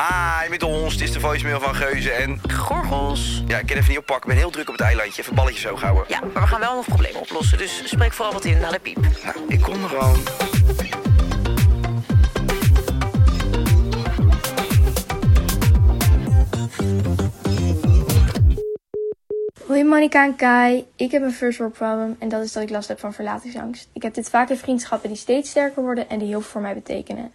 Hi, met ons. Het is de voicemail van Geuze en... Gorgels. Ja, ik kan even niet oppakken. Ik ben heel druk op het eilandje. Even balletjes zo houden. Ja, maar we gaan wel nog problemen oplossen. Dus spreek vooral wat in naar de piep. Nou, ik kom er gewoon. Hoi Monika en Kai. Ik heb een first world problem en dat is dat ik last heb van verlatingsangst. Ik heb dit vaak in vriendschappen die steeds sterker worden en die heel veel voor mij betekenen.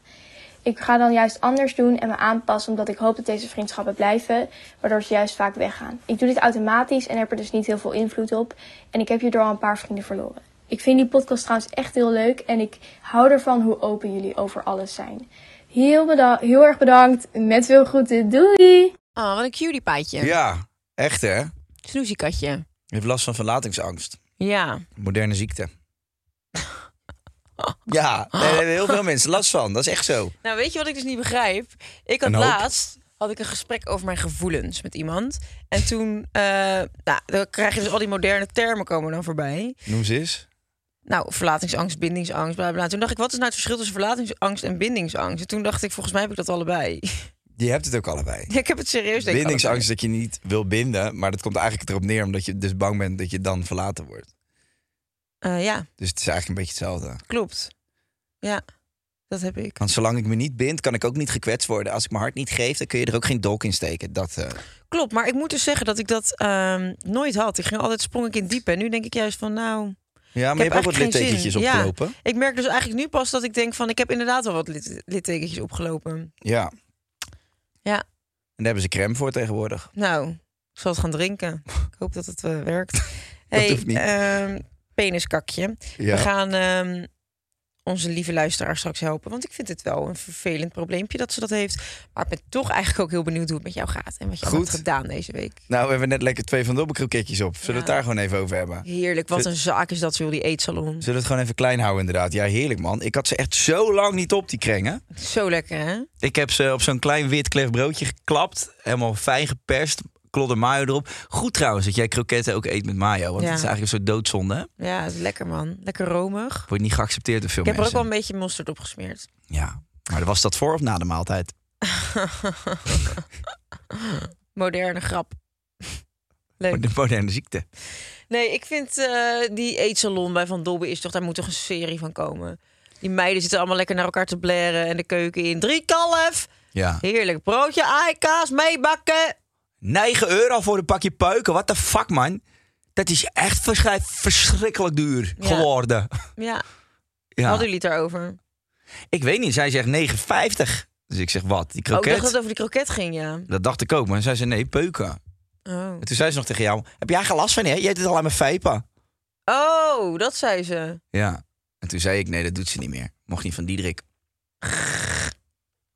Ik ga dan juist anders doen en me aanpassen omdat ik hoop dat deze vriendschappen blijven, waardoor ze juist vaak weggaan. Ik doe dit automatisch en heb er dus niet heel veel invloed op en ik heb hierdoor al een paar vrienden verloren. Ik vind die podcast trouwens echt heel leuk en ik hou ervan hoe open jullie over alles zijn. Heel, beda- heel erg bedankt, met veel groeten, doei! Oh, wat een cutie paadje. Ja, echt hè? Snoeziekatje. Je heeft last van verlatingsangst. Ja. Moderne ziekte. Ja, daar hebben heel veel mensen last van. Dat is echt zo. Nou, weet je wat ik dus niet begrijp? Ik had laatst had ik een gesprek over mijn gevoelens met iemand. En toen, eh, nou, dan krijg je dus al die moderne termen komen dan voorbij. Noem ze eens. Nou, verlatingsangst, bindingsangst, bla bla. Toen dacht ik, wat is nou het verschil tussen verlatingsangst en bindingsangst? En toen dacht ik, volgens mij heb ik dat allebei. Je hebt het ook allebei. ik heb het serieus denk Bindingsangst dat je niet wil binden, maar dat komt eigenlijk erop neer omdat je dus bang bent dat je dan verlaten wordt. Eh, ja, Dus het is eigenlijk een beetje hetzelfde. klopt. Ja, dat heb ik. Want zolang ik me niet bind, kan ik ook niet gekwetst worden. Als ik mijn hart niet geef, dan kun je er ook geen dolk in steken. Dat, eh, Klopt, maar ik moet dus zeggen dat ik dat ehm, nooit had. Ik ging altijd sprong ik in het diepe. En nu denk ik juist van, nou, Ja, maar je heb hebt ook wat littekentjes zin. Ja. opgelopen. Ik merk dus eigenlijk nu pas dat ik denk van... ik heb inderdaad wel wat lit littekentjes opgelopen. Ja. Ja. En daar hebben ze crème voor tegenwoordig. Nou, ik zal het gaan drinken. ik hoop dat het eh, werkt. hey, hoeft niet. Peniskakje. Ja. We gaan ehm, onze lieve luisteraar straks helpen. Want ik vind het wel een vervelend probleempje dat ze dat heeft. Maar ik ben toch eigenlijk ook heel benieuwd hoe het met jou gaat. En wat je Goed. hebt gedaan deze week. Nou, we hebben net lekker twee van de kroketjes op. Zullen we het daar gewoon even over hebben? Heerlijk, wat een zaak is dat, joh, die eetsalon. Zullen we het gewoon even klein houden inderdaad? Ja, heerlijk man. Ik had ze echt zo lang niet op, die krengen. Zo lekker, hè? Ik heb ze op zo'n klein wit klef broodje geklapt. Helemaal fijn geperst. Klodder mayo erop. Goed trouwens dat jij kroketten ook eet met mayo. Want Ja. het is eigenlijk een soort doodzonde. hè? Ja, het is lekker, man. Lekker romig. Wordt niet geaccepteerd door veel Ik heb er ook mensen. wel een beetje mosterd op gesmeerd. Ja, maar was dat voor of na de maaltijd? Moderne grap. Leuk. De moderne ziekte. Nee, ik vind eh, die eetsalon bij Van Dobbe is toch, daar moet toch een serie van komen. Die meiden zitten allemaal lekker naar elkaar te blaren en de keuken in. Drie kalf! Ja. Heerlijk. Broodje, eikaas, meebakken. 9 euro voor een pakje peuken. What the fuck, man? Dat is echt verschri- verschrikkelijk duur Ja. geworden. Ja, Ja. hadden jullie het daarover? Ik weet niet, zij zegt 9,50. Dus ik zeg, wat? Die Oh, ik kroket? dacht dat het over die kroket ging, ja. Dat dacht ik ook, maar zij zei nee, peuken. Oh. En toen zei ze nog tegen jou, heb jij geen last van, hè? Je eet het al aan mijn vijpen. oh, dat zei ze. Ja. En toen zei ik, nee, dat doet ze niet meer. Mocht niet van Diederik.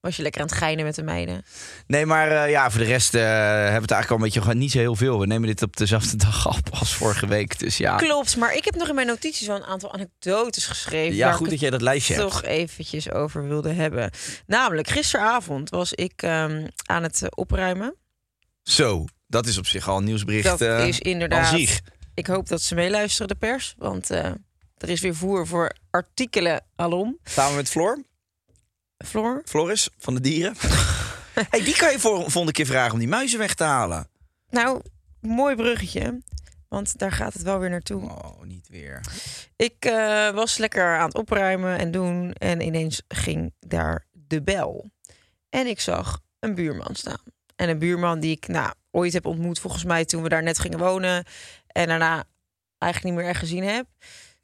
Was je lekker aan het geinen met de meiden? Nee, maar eh, ja, voor de rest eh, hebben we het eigenlijk al een beetje gewoon niet zo heel veel. We nemen dit op dezelfde dag op als vorige week. Dus ja, Klopt, maar ik heb nog in mijn notities wel een aantal anekdotes geschreven. ja goed dat jij dat lijstje hebt. toch eventjes over wilde hebben. Namelijk, gisteravond was ik ehm, aan het eh, opruimen. Zo, dat is op zich al een nieuwsbericht Dat is inderdaad. Ik hoop dat ze meeluisteren, de pers. Want er is weer voer voor artikelen alom. Samen met Floor, Floris van de dieren. hey, die kan je voor volgende keer vragen om die muizen weg te halen. Nou, mooi bruggetje. Want daar gaat het wel weer naartoe. Oh, niet weer. Ik eh, was lekker aan het opruimen en doen. En ineens ging daar de bel. En ik zag een buurman staan. En een buurman die ik nou, ooit heb ontmoet, volgens mij, toen we daar net gingen wonen. En daarna eigenlijk niet meer echt gezien heb.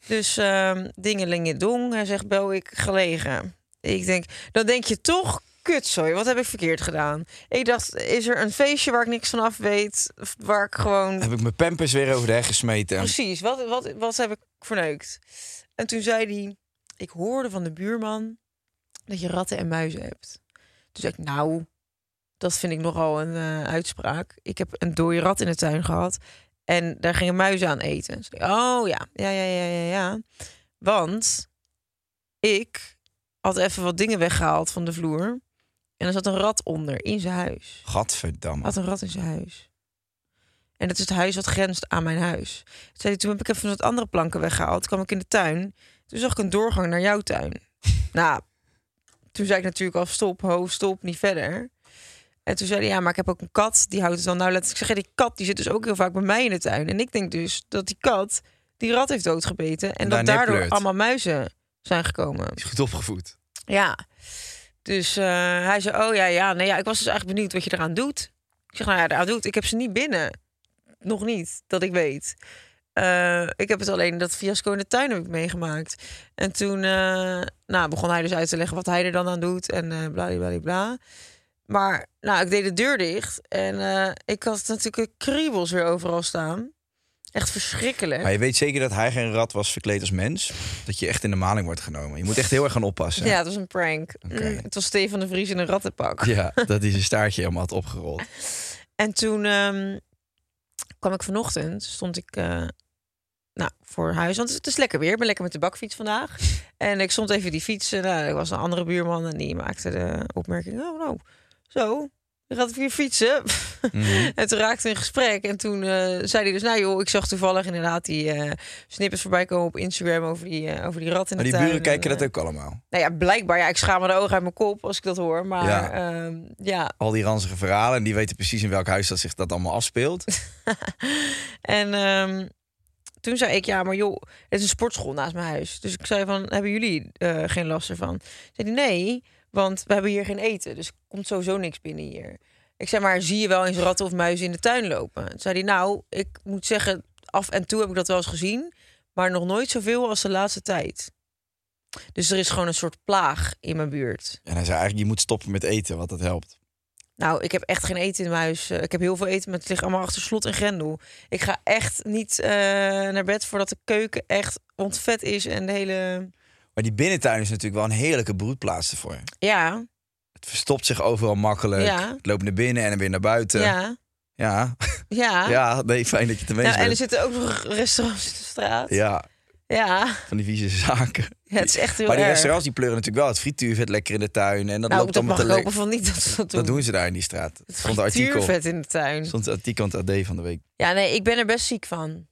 Dus ehm dingelingen dong. Hij zegt, bel ik gelegen. Ik denk, dan denk je toch, kutzooi, wat heb ik verkeerd gedaan? Ik dacht, is er een feestje waar ik niks van af weet? Of Waar ik gewoon... Heb ik mijn pampers weer over de heg gesmeten. Precies, wat, wat, wat heb ik verneukt? En toen zei hij, ik hoorde van de buurman dat je ratten en muizen hebt. Toen zei ik, nou, dat vind ik nogal een eh, uitspraak. Ik heb een dode rat in de tuin gehad en daar gingen muizen aan eten. Ik, oh ja, ja, ja, ja, ja, ja. Want ik had even wat dingen weggehaald van de vloer. En er zat een rat onder in zijn huis. Gadverdamme. Had een rat in zijn huis. En dat is het huis wat grenst aan mijn huis. Toen, zei hij, toen heb ik even wat andere planken weggehaald. Toen kwam ik in de tuin. Toen zag ik een doorgang naar jouw tuin. nou, toen zei ik natuurlijk al stop, ho, stop, niet verder. En toen zei hij, ja, maar ik heb ook een kat. Die houdt het dan, nou laat ik zeggen, die kat die zit dus ook heel vaak bij mij in de tuin. En ik denk dus dat die kat die rat heeft doodgebeten. En dat daardoor allemaal muizen zijn gekomen. Is goed opgevoed. Ja. Dus eh, hij zei, oh ja, ja. Nee, ja, ik was dus eigenlijk benieuwd wat je eraan doet. Ik zeg, nou ja, eraan doet. Ik heb ze niet binnen. Nog niet, dat ik weet. Eh, ik heb het alleen, dat fiasco in de tuin heb ik meegemaakt. En toen eh, nou, begon hij dus uit te leggen wat hij er dan aan doet. En eh bla bla. Maar nou, ik deed de deur dicht. En ik had natuurlijk kriebels weer overal staan. Echt verschrikkelijk. Maar je weet zeker dat hij geen rat was verkleed als mens? Dat je echt in de maling wordt genomen. Je moet echt heel erg gaan oppassen. Ja, het was een prank. Mm, het was Stefan de Vries in een rattenpak. Ja, dat hij zijn staartje helemaal had opgerold. En toen ehm, kwam ik vanochtend, stond ik eh, nou, voor huis. Want het is lekker weer. Ik ben lekker met de bakfiets vandaag. En ik stond even die fietsen. Nou, er was een andere buurman en die maakte de opmerking. Oh, nou, zo. Gaat weer fietsen. Mhm. en toen raakte in gesprek. En toen eh, zei hij dus, nou joh, ik zag toevallig inderdaad die snippers voorbij komen op Instagram over die, eh, over die rat in Maar de die tuin. buren kijken En, dat ook allemaal. Nou ja, blijkbaar. Ja, ik schaam me de ogen uit mijn kop als ik dat hoor. Maar Ja. ja, ja Al die ranzige verhalen. En die weten precies in welk huis dat zich dat allemaal afspeelt. En ehm, toen zei ik, ja, maar joh, het is een sportschool naast mijn huis. Dus ik zei van, hebben jullie geen last ervan? Zei hij, nee, want we hebben hier geen eten. Dus er komt sowieso niks binnen hier. Ik zei, maar zie je wel eens ratten of muizen in de tuin lopen? Toen zei hij, nou, ik moet zeggen, af en toe heb ik dat wel eens gezien. Maar nog nooit zoveel als de laatste tijd. Dus er is gewoon een soort plaag in mijn buurt. En hij zei eigenlijk, je moet stoppen met eten, want dat helpt. Nou, ik heb echt geen eten in mijn huis. Eh, Ik heb heel veel eten, maar het ligt allemaal achter slot en grendel. Ik ga echt niet eh, naar bed voordat de keuken echt ontvet is en de hele... Maar die binnentuin is natuurlijk wel een heerlijke broedplaats ervoor. Ja, Het verstopt zich overal makkelijk. Ja. Het loopt naar binnen en dan weer naar buiten. ja, Ja, ja. ja nee, fijn dat je het ermee Nou, en er zitten ook nog restaurants in de straat. Ja, Ja, van die vieze zaken. Ja, het is echt heel maar die erg. restaurants die pleuren natuurlijk wel het frituurvet lekker in de tuin. En dat nou, loopt dat allemaal te lekker. hopen van niet dat ze dat doen. Dat doen ze daar in die straat. Het Stond frituurvet in de tuin. Stond artikel aan het AD van de week. Ja, nee, ik ben er best ziek van.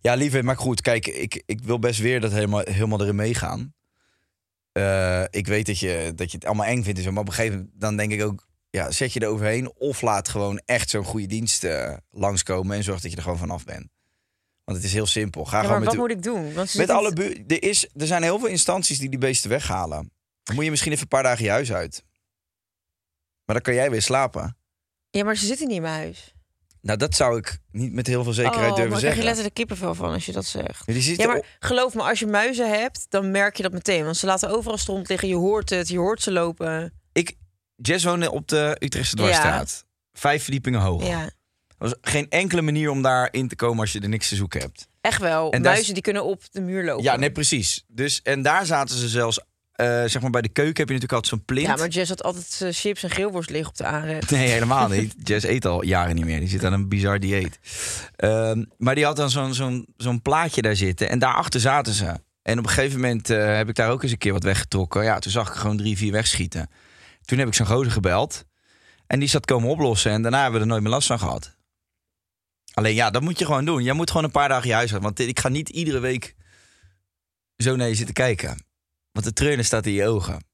Ja, lieve, maar goed, kijk, ik, ik wil best weer dat helemaal, helemaal erin meegaan. Eh, ik weet dat je, dat je het allemaal eng vindt en zo, maar op een gegeven moment dan denk ik ook, ja, zet je er overheen of laat gewoon echt zo'n goede dienst eh, langskomen en zorg dat je er gewoon vanaf bent. Want het is heel simpel. Ga Ja, gewoon maar met, wat moet ik doen? Want met alle bu- er, is, er zijn heel veel instanties die die beesten weghalen. Dan moet je misschien even een paar dagen je huis uit. Maar dan kan jij weer slapen. Ja, maar ze zitten niet in mijn huis. Nou, dat zou ik niet met heel veel zekerheid oh, durven maar daar krijg je zeggen. letterlijk kippenvel van als je dat zegt. Ja, op- maar geloof me, als je muizen hebt, dan merk je dat meteen. Want ze laten overal stront liggen. Je hoort het, je hoort ze lopen. Ik, Jess woonde op de Utrechtse dwarsstraat. Vijf verdiepingen hoog. Ja, Er was geen enkele manier om daar in te komen als je er niks te zoeken hebt. echt wel. En muizen die kunnen op de muur lopen. Ja, nee, precies. Dus, en daar zaten ze zelfs, eh, zeg maar bij de keuken heb je natuurlijk altijd zo'n plint. Ja, maar Jess had altijd eh, chips en geelworst liggen op de aanrecht. Nee, helemaal niet. Jess eet al jaren niet meer. Die zit aan een bizar dieet. Ehm, maar die had dan zo'n zo'n zo'n plaatje daar zitten. En daarachter zaten ze. En op een gegeven moment eh, heb ik daar ook eens een keer wat weggetrokken. Ja, toen zag ik gewoon drie, vier wegschieten. Toen heb ik zo'n gozer gebeld. En die zat komen oplossen. En daarna hebben we er nooit meer last van gehad. Alleen ja, dat moet je gewoon doen. Jij moet gewoon een paar dagen je huis uit. Want ik ga niet iedere week zo naar je zitten kijken. Want de treunen staat in je ogen.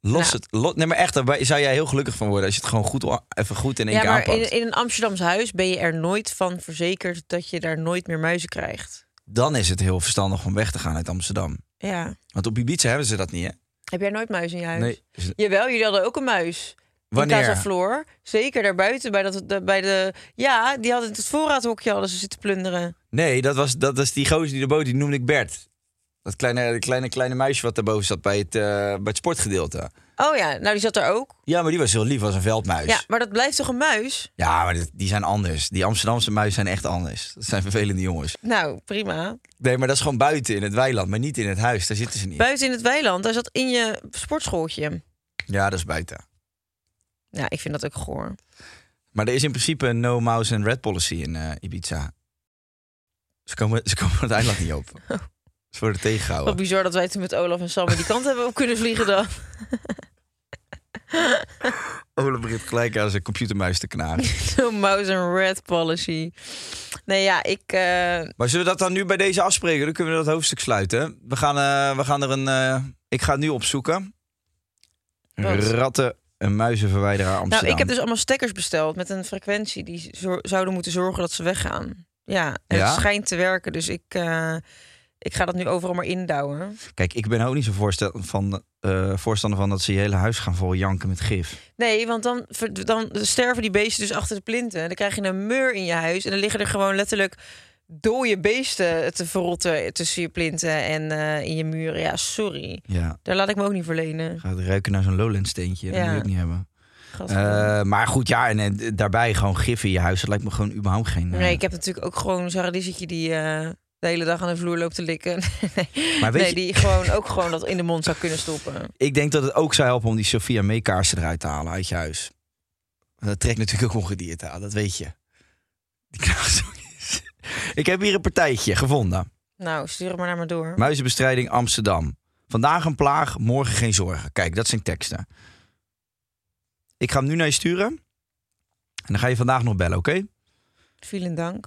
Los Nou. het. Nee, maar echt, daar zou jij heel gelukkig van worden als je het gewoon goed, even goed in één Ja, keer maar aanpakt. in, in een Amsterdams huis ben je er nooit van verzekerd dat je daar nooit meer muizen krijgt. Dan is het heel verstandig om weg te gaan uit Amsterdam. Ja. Want op Ibiza hebben ze dat niet, hè? Heb jij nooit muizen in je huis? Nee. Jawel, jullie hadden ook een muis. Wanneer? In Casa Floor. Zeker daarbuiten bij, dat, bij de... Ja, die hadden het voorraadhokje hadden ze zitten plunderen. Nee, dat was, dat was die gozer die de boot, die noemde ik Bert. Dat kleine, kleine, kleine meisje wat daarboven zat bij het, eh, bij het sportgedeelte. Oh ja, nou die zat er ook. Ja, maar die was heel lief, was een veldmuis. Ja, maar dat blijft toch een muis? Ja, maar die zijn anders. Die Amsterdamse muizen zijn echt anders. Dat zijn vervelende jongens. Nou, prima. Nee, maar dat is gewoon buiten in het weiland, maar niet in het huis. Daar zitten ze niet. Buiten in het weiland, daar zat in je sportschooltje. Ja, dat is buiten. Ja, ik vind dat ook goor. Maar er is in principe een no mouse and red policy in eh, Ibiza. Ze komen, ze komen het eiland niet op. Ze worden Wat tegengehouden. bizar dat wij toen met Olaf en Sam die kant hebben op kunnen vliegen dan. Ole begint gelijk aan zijn computermuis te knagen. Zo'n mouse and red policy. Nee, ja, ik... eh, Maar zullen we dat dan nu bij deze afspreken? Dan kunnen we dat hoofdstuk sluiten. We gaan, eh, we gaan er een... eh, ik ga het nu opzoeken. Wat? Ratten en muizenverwijderaar Amsterdam. Nou, ik heb dus allemaal stekkers besteld met een frequentie die zo- zouden moeten zorgen dat ze weggaan. Ja, en Ja? het schijnt te werken, dus ik, ik ga dat nu overal maar indouwen. Kijk, ik ben ook niet zo voorstel van, eh, voorstander van dat ze je hele huis gaan vol janken met gif. Nee, want dan, dan sterven die beesten dus achter de plinten. Dan krijg je een mur in je huis en dan liggen er gewoon letterlijk dode beesten te verrotten tussen je plinten en eh, in je muren. Ja, sorry. Ja, Daar laat ik me ook niet verlenen. gaat ruiken naar zo'n Lowland steentje. Dat Ja. moet je ook niet hebben. Eh, maar goed, ja, en, daarbij gewoon gif in je huis. Dat lijkt me gewoon überhaupt geen... Nee, ik heb natuurlijk ook gewoon Sarah Dizetje die de hele dag aan de vloer loopt te likken. nee, Maar weet nee je- die gewoon ook gewoon dat in de mond zou kunnen stoppen. Ik denk dat het ook zou helpen om die Sophia meekaarsen eruit te halen uit je huis. Dat trekt natuurlijk ook ongedierte aan, dat weet je. Die. Ik heb hier een partijtje gevonden. Nou, stuur het maar naar me door. Muizenbestrijding Amsterdam. Vandaag een plaag, morgen geen zorgen. Kijk, dat zijn teksten. Ik ga hem nu naar je sturen. En dan ga je vandaag nog bellen, oké? Vielen dank.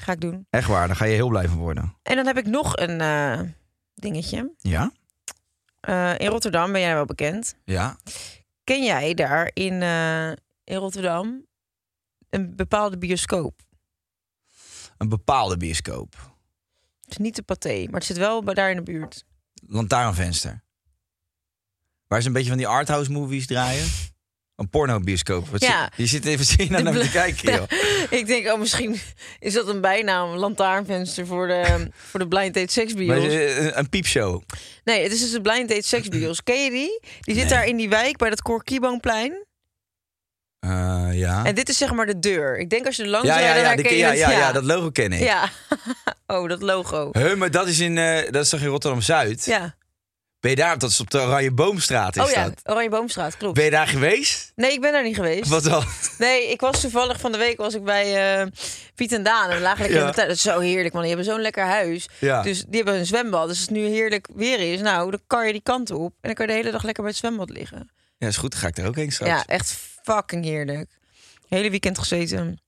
Ga ik doen. Echt waar, daar ga je heel blij van worden. En dan heb ik nog een eh, dingetje. Ja? Eh, in Rotterdam ben jij wel bekend. Ja. Ken jij daar in, eh, in Rotterdam een bepaalde bioscoop? Een bepaalde bioscoop. Het is niet de Pathé, maar het zit wel bij daar in de buurt. Lantaarnvenster. Waar ze een beetje van die arthouse movies draaien. Een pornobioscoop. Wat Ja. je zit even zien naar De me te kijken, joh. ik denk, oh, misschien is dat een bijnaam, lantaarnvenster voor de, voor de blind date seksbios. een, een piepshow. Nee, het is dus de blind date seksbios. Ken je die? Die zit Nee. daar in die wijk bij dat Korkieboomplein. Eh, ja. En dit is zeg maar de deur. Ik denk als je langs ja, ja, rijdt, ja, ja, het. ja, ja, dat logo ken ik. Ja. oh, dat logo. Huh, maar dat is, in, eh, dat is toch in Rotterdam-Zuid? Ja. Ben je daar? Dat is op de Oranje Boomstraat, is Oh ja, dat? Oranje Boomstraat, klopt. Ben je daar geweest? Nee, ik ben daar niet geweest. Wat dan? Nee, ik was toevallig van de week was ik bij eh, Piet en Daan. En lagen lekker Ja. in de tuin. Dat is zo heerlijk, man. Die hebben zo'n lekker huis. Ja. Dus die hebben een zwembad. Dus als het nu heerlijk weer is, nou, dan kan je die kant op. En dan kan je de hele dag lekker bij het zwembad liggen. Ja, is goed. Dan ga ik daar ook heen straks. Ja, echt fucking heerlijk. Hele weekend gezeten.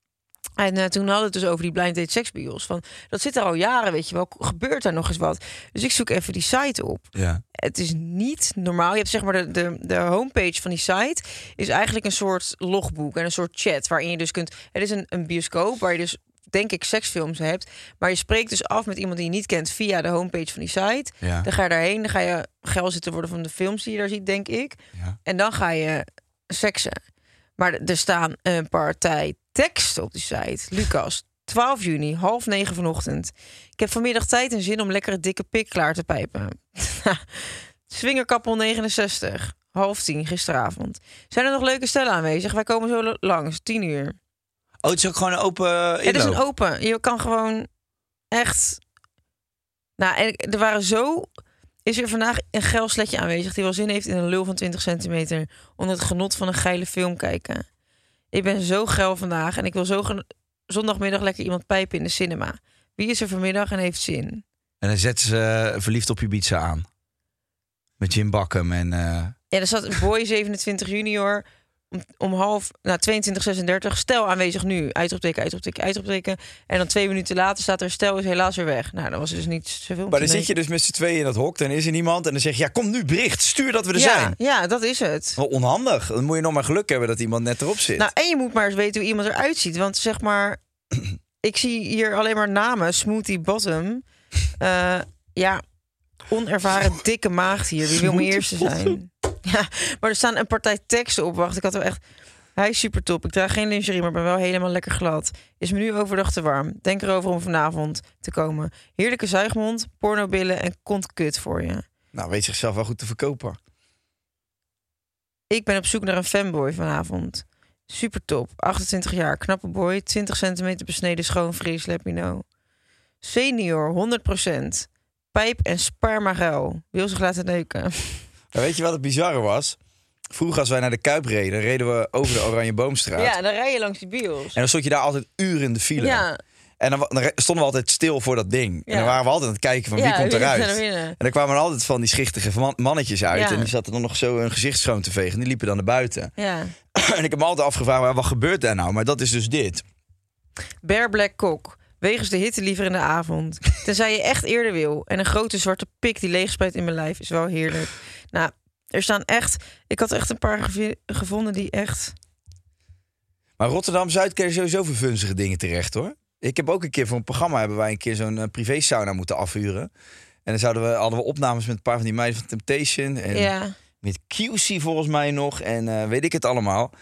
En eh, toen hadden we het dus over die blind date seksbios. Van, dat zit er al jaren, weet je wel. Gebeurt daar nog eens wat? Dus ik zoek even die site op. Ja. Het is niet normaal. Je hebt zeg maar de, de, de homepage van die site is eigenlijk een soort logboek en een soort chat waarin je dus kunt. Het is een, een bioscoop waar je dus denk ik seksfilms hebt, maar je spreekt dus af met iemand die je niet kent via de homepage van die site. Ja. Dan ga je daarheen, dan ga je geil zitten worden van de films die je daar ziet, denk ik. Ja. En dan ga je seksen. Maar er staan een partij teksten op die site. Lucas, 12 juni, half negen vanochtend. Ik heb vanmiddag tijd en zin om lekker een dikke pik klaar te pijpen. Swingerkappel 69, half tien gisteravond. Zijn er nog leuke stellen aanwezig? Wij komen zo langs, 10 uur. Oh, het is ook gewoon een open uh, Het is een open. Je kan gewoon echt. Nou, en er waren zo. Is er vandaag een geil sletje aanwezig die wel zin heeft in een lul van 20 centimeter. onder het genot van een geile film kijken. Ik ben zo geil vandaag en ik wil zo zondagmiddag lekker iemand pijpen in de cinema. Wie is er vanmiddag en heeft zin? En dan zetten ze eh, verliefd op je pizza aan. Met Jim Bakken en... eh, Ja, er zat een boy 27 junior om, om half, nou 22, 36. Stel aanwezig nu. Uitroepteken, uitroepteken, uitroepteken. En dan twee minuten later staat er stel is helaas weer weg. Nou, dan was dus niet zoveel. Maar dan zit je dus met z'n tweeën in dat hok. Dan is er niemand. En dan zeg je, ja, kom nu bericht. Stuur dat we er ja, zijn. ja, dat is het. Wel onhandig. Dan moet je nog maar geluk hebben dat iemand net erop zit. Nou, en je moet maar eens weten hoe iemand eruit ziet. Want zeg maar, ik zie hier alleen maar namen. Smoothie Bottom. Eh, ja, onervaren dikke maagd hier. Wie wil mijn eerste zijn? Ja, maar er staan een partij teksten op. Wacht, ik had wel echt... Hij is super top. Ik draag geen lingerie, maar ben wel helemaal lekker glad. Is me nu overdag te warm. Denk erover om vanavond te komen. Heerlijke zuigmond, pornobillen en kontkut voor je. nou, weet zichzelf wel goed te verkopen. Ik ben op zoek naar een fanboy vanavond. Super top. 28 jaar, knappe boy, 20 centimeter besneden schoon fris, let me know. Senior, 100%. Pijp en spermageil. Wil zich laten neuken. Weet je wat het bizarre was? Vroeger als wij naar de Kuip reden, reden we over de Oranje Boomstraat. Ja, dan rij je langs die bios. En dan stond je daar altijd uren in de file. Ja, En dan, stonden we altijd stil voor dat ding. En dan waren we altijd aan het kijken van wie ja, komt wie eruit. er? En dan kwamen er altijd van die schichtige man- mannetjes uit. En die zaten dan nog zo hun gezicht schoon te vegen. En die liepen dan naar buiten. Ja. en ik heb me altijd afgevraagd, maar wat gebeurt daar nou? Maar dat is dus dit. Bear Black Kok. Wegens de hitte liever in de avond. Tenzij je echt eerder wil. En een grote zwarte pik die leegspuit in mijn lijf is wel heerlijk. Nou, er staan echt... Ik had echt een paar gevonden die echt... Maar Rotterdam-Zuid je sowieso voor vunzige dingen terecht hoor. Ik heb ook een keer voor een programma hebben wij een keer zo'n eh, privé sauna moeten afhuren. En dan zouden we, hadden we opnames met een paar van die meiden van Temptation. En Ja. met QC volgens mij nog. En eh, weet ik het allemaal.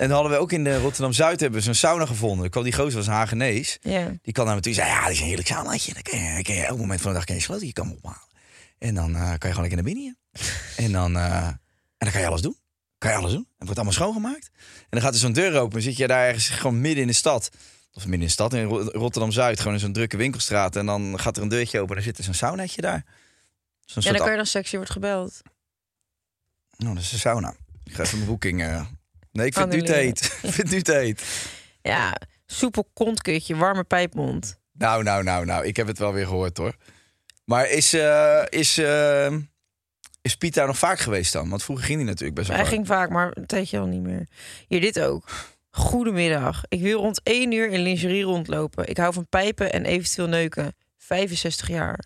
En dan hadden we ook in de Rotterdam-Zuid hebben we zo'n sauna gevonden. Ik kwam die gozer was een Hagenees. Ja. Die kan naar me toe zei, ja, dit is een heerlijk saunaatje. Dan kan je, dan kan je elk moment van de dag kan je sloten, je kan hem ophalen. En dan eh, kan je gewoon lekker naar binnen. En dan, eh, en dan kan je alles doen. Kan je alles doen. Het wordt allemaal schoongemaakt. En dan gaat er zo'n deur open. zit je daar ergens gewoon midden in de stad. Of midden in de stad, in Ro- Rotterdam-Zuid. Gewoon in zo'n drukke winkelstraat. En dan gaat er een deurtje open. En dan zit er zo'n saunaatje daar. Zo'n En dan kan je dan sexy wordt gebeld. Oh, dat is een sauna. Ik ga even mijn boeking... eh, Nee, ik vind het Annuleren. heet. ik vind heet. Ja, soepel kontkutje, warme pijpmond. Nou, nou, nou, nou. Ik heb het wel weer gehoord hoor. Maar is, eh, is, eh, is Piet daar nog vaak geweest dan? Want vroeger ging hij natuurlijk best wel Hij vaak. ging vaak, maar een tijdje al niet meer. Hier, dit ook. Goedemiddag. Ik wil rond 1 uur in lingerie rondlopen. Ik hou van pijpen en eventueel neuken. 65 jaar.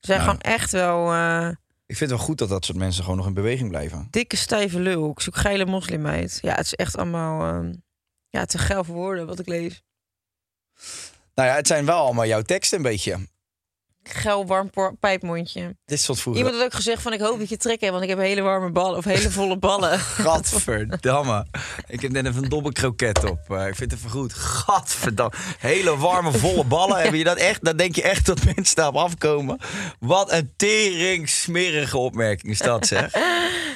Ze zijn Nou. gewoon echt wel eh, Ik vind het wel goed dat dat soort mensen gewoon nog in beweging blijven. dikke stijve lul. Ik zoek geile moslimmeid. Ja, het is echt allemaal eh, ja, te geil voor woorden wat ik lees. Nou ja, het zijn wel allemaal jouw teksten een beetje. Geil warm pijpmondje. Dit stond vroeger... Iemand had ook gezegd van ik hoop dat je trek hebt, want ik heb hele warme ballen of hele volle ballen. Gadverdamme. ik heb net even een dobbel kroket op. Eh, ik vind het even goed. Gadverdamme. Hele warme, volle ballen. Heb je dat echt? Dan denk je echt dat mensen daarop afkomen. Wat een tering smerige opmerking is dat, zeg.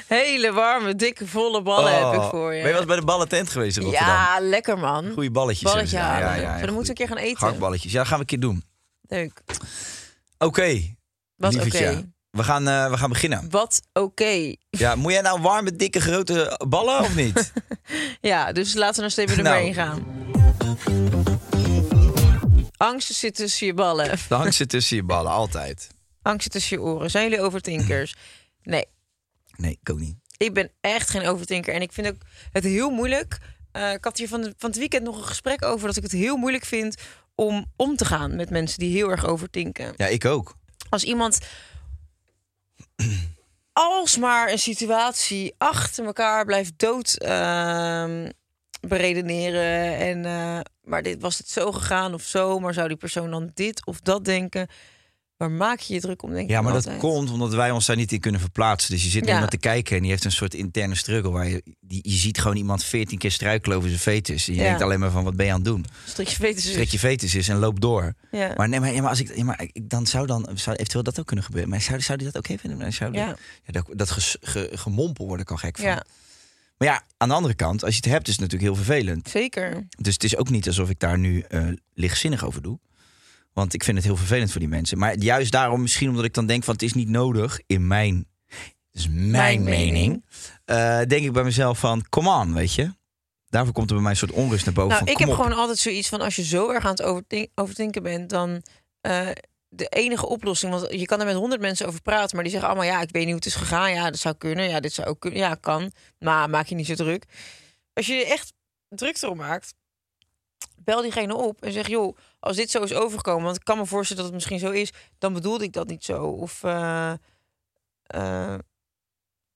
hele warme, dikke, volle ballen heb ik Oh. voor je. Ben je wel eens bij de ballentent geweest in Rotterdam? Ja, lekker man. Goeie balletjes. Ja, ja, ja, Dan moeten we een keer gaan eten. Gehaktballetjes. Ja, dat gaan we een keer doen. Leuk. Oké. Wat oké. We, gaan, eh, we gaan beginnen. Wat oké. Ja, moet jij nou warme, dikke, grote ballen of niet? Ja, dus laten we naar stapje nummer Nou. 1 gaan. Angst zit tussen je ballen. De hang zit tussen je ballen, altijd. Angst zit tussen je oren. Zijn jullie overtinkers? Nee, Nee, ik ook niet. ik ben echt geen overtinker. En ik vind ook het heel moeilijk. Eh, ik had hier van, de, van het weekend nog een gesprek over dat ik het heel moeilijk vind om om te gaan met mensen die heel erg overtinken. Ja, ik ook. als iemand alsmaar een situatie achter elkaar blijft dood ehm, beredeneren en eh, maar dit was het zo gegaan of zo, maar zou die persoon dan dit of dat denken? Waar maak je je druk om? Denk Ja, ik maar dat komt omdat wij ons daar niet in kunnen verplaatsen. Dus je zit Ja. iemand te kijken en die heeft een soort interne struggle. Waar je, die, je ziet gewoon iemand veertien keer struikelen over zijn fetus. En je Ja. denkt alleen maar van, wat ben je aan het doen? Strik je fetus je fetus is en loop door. Ja. Maar nee, maar, ja, maar als ik, ja, maar ik, dan zou dan zou eventueel dat ook kunnen gebeuren. Maar zou, zou die dat ook even vinden? Zou die- Ja. ja, dat, dat ges- ge- gemompel word ik al gek van. ja, Maar ja, aan de andere kant, als je het hebt, is het natuurlijk heel vervelend. zeker. Dus het is ook niet alsof ik daar nu eh, lichtzinnig over doe. Want ik vind het heel vervelend voor die mensen. Maar juist daarom, misschien omdat ik dan denk van het is niet nodig in mijn, dus mijn, Mijn mening, eh, denk ik bij mezelf van come on, weet je. Daarvoor komt er bij mij een soort onrust naar boven. Nou, van, ik heb op. gewoon altijd zoiets van als je zo erg aan het overdenken bent, dan eh, de enige oplossing. Want je kan er met honderd mensen over praten, maar die zeggen allemaal: ja, ik weet niet hoe het is gegaan. Ja, dat zou kunnen. Ja, dit zou ook kunnen. Ja, kan. Maar maak je niet zo druk. Als je je echt druk erom maakt, bel diegene op en zeg: joh, als dit zo is overgekomen, want ik kan me voorstellen dat het misschien zo is, dan bedoelde ik dat niet zo. Of eh, eh,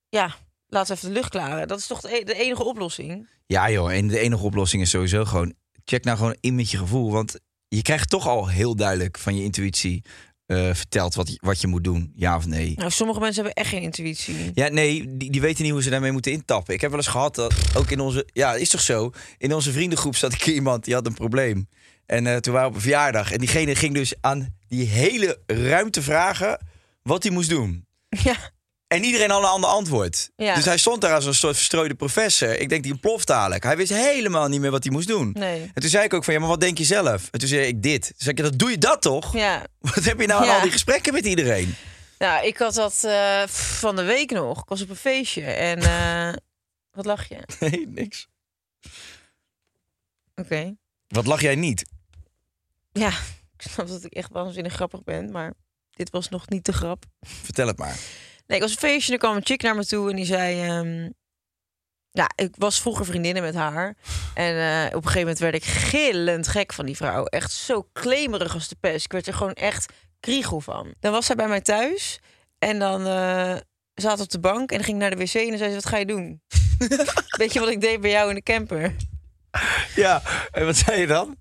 ja, laat even de lucht klaren. Dat is toch e- de enige oplossing. Ja joh, en de enige oplossing is sowieso gewoon... check nou gewoon in met je gevoel. Want je krijgt toch al heel duidelijk van je intuïtie... eh, verteld wat, je- wat je moet doen, ja of nee. Nou, sommige mensen hebben echt geen intuïtie. Ja, nee, die, die weten niet hoe ze daarmee moeten intappen. Ik heb wel eens gehad dat ook in onze... Ja, is toch zo? In onze vriendengroep zat keer iemand die had een probleem. En eh, toen waren we op een verjaardag. En diegene ging dus aan die hele ruimte vragen wat hij moest doen. Ja. En iedereen had een ander antwoord. Ja. Dus hij stond daar als een soort verstrooide professor. Ik denk, die ontploft dadelijk. Hij wist helemaal niet meer wat hij moest doen. Nee. En toen zei ik ook van, ja, maar wat denk je zelf? En toen zei ik dit. Toen zei ik, dat doe je dat toch? Ja, Wat heb je nou aan Ja. al die gesprekken met iedereen? Nou, ik had dat eh, van de week nog. Ik was op een feestje en... eh, wat lach je? Oké. Nee, niks. Wat lach jij niet? Ja, ik snap dat ik echt waanzinnig grappig ben, maar dit was nog niet de grap. Vertel het maar. Nee, ik was een feestje en er kwam een chick naar me toe en die zei... ehm, ja, ik was vroeger vriendinnen met haar. En eh, op een gegeven moment werd ik gillend gek van die vrouw. Echt zo klemerig als de pest. Ik werd er gewoon echt kriegel van. Dan was zij bij mij thuis en dan eh zat op de bank en ging naar de wc en dan zei ze, wat ga je doen? Weet je wat ik deed bij jou in de camper? Ja, en wat zei je dan?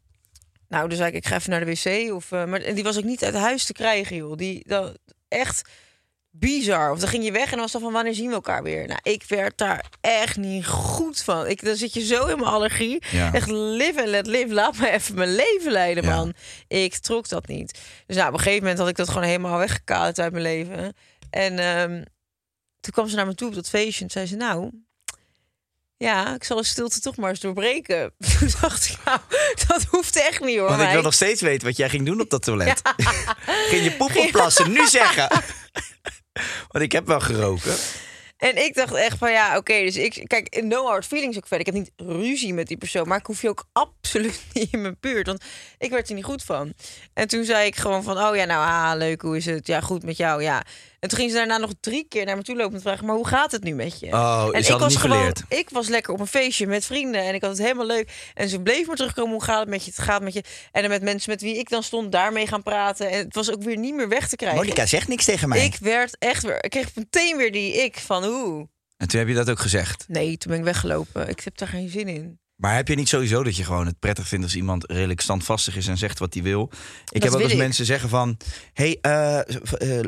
Nou, dus zei ik, ik ga even naar de wc. Of, eh, maar en die was ook niet uit huis te krijgen, joh. Die, dat, echt bizar. Of dan ging je weg en dan was dan van, wanneer zien we elkaar weer? Nou, ik werd daar echt niet goed van. Ik, dan zit je zo in mijn allergie. Ja. Echt live and let live. Laat me even mijn leven leiden, Ja. man. Ik trok dat niet. Dus nou, op een gegeven moment had ik dat gewoon helemaal weggekaderd uit mijn leven. En ehm, toen kwam ze naar me toe op dat feestje en zei ze, nou... Ja, ik zal de stilte toch maar eens doorbreken. Toen dacht ik, nou, dat hoeft echt niet hoor. Want ik wil nog steeds weten wat jij ging doen op dat toilet. Ging je poep opplassen? Nu zeggen. Want ik heb wel geroken. En ik dacht echt van ja, oké, dus ik kijk, no hard feelings ook verder. Ik heb niet ruzie met die persoon, maar ik hoef je ook absoluut niet in mijn buurt, want ik werd er niet goed van. En toen zei ik gewoon van, oh ja, nou, ah, leuk, hoe is het? Ja, goed met jou, ja. En toen ging ze daarna nog drie keer naar me toe lopen en vragen, maar hoe gaat het nu met je? Oh, en hadden niet gewoon, geleerd. ik was lekker op een feestje met vrienden en ik had het helemaal leuk. En ze bleef maar terugkomen, hoe gaat het met je? Het gaat met je. En dan met mensen met wie ik dan stond, daarmee gaan praten. En het was ook weer niet meer weg te krijgen. Monica zegt niks tegen mij. Ik werd echt weer, ik kreeg meteen weer die ik van hoe. En toen heb je dat ook gezegd. Nee, toen ben ik weggelopen. Ik heb daar geen zin in. Maar heb je niet sowieso dat je gewoon het prettig vindt als iemand redelijk standvastig is en zegt wat hij wil? Ik heb ook als ik. mensen zeggen van, hey, eh, eh, eh,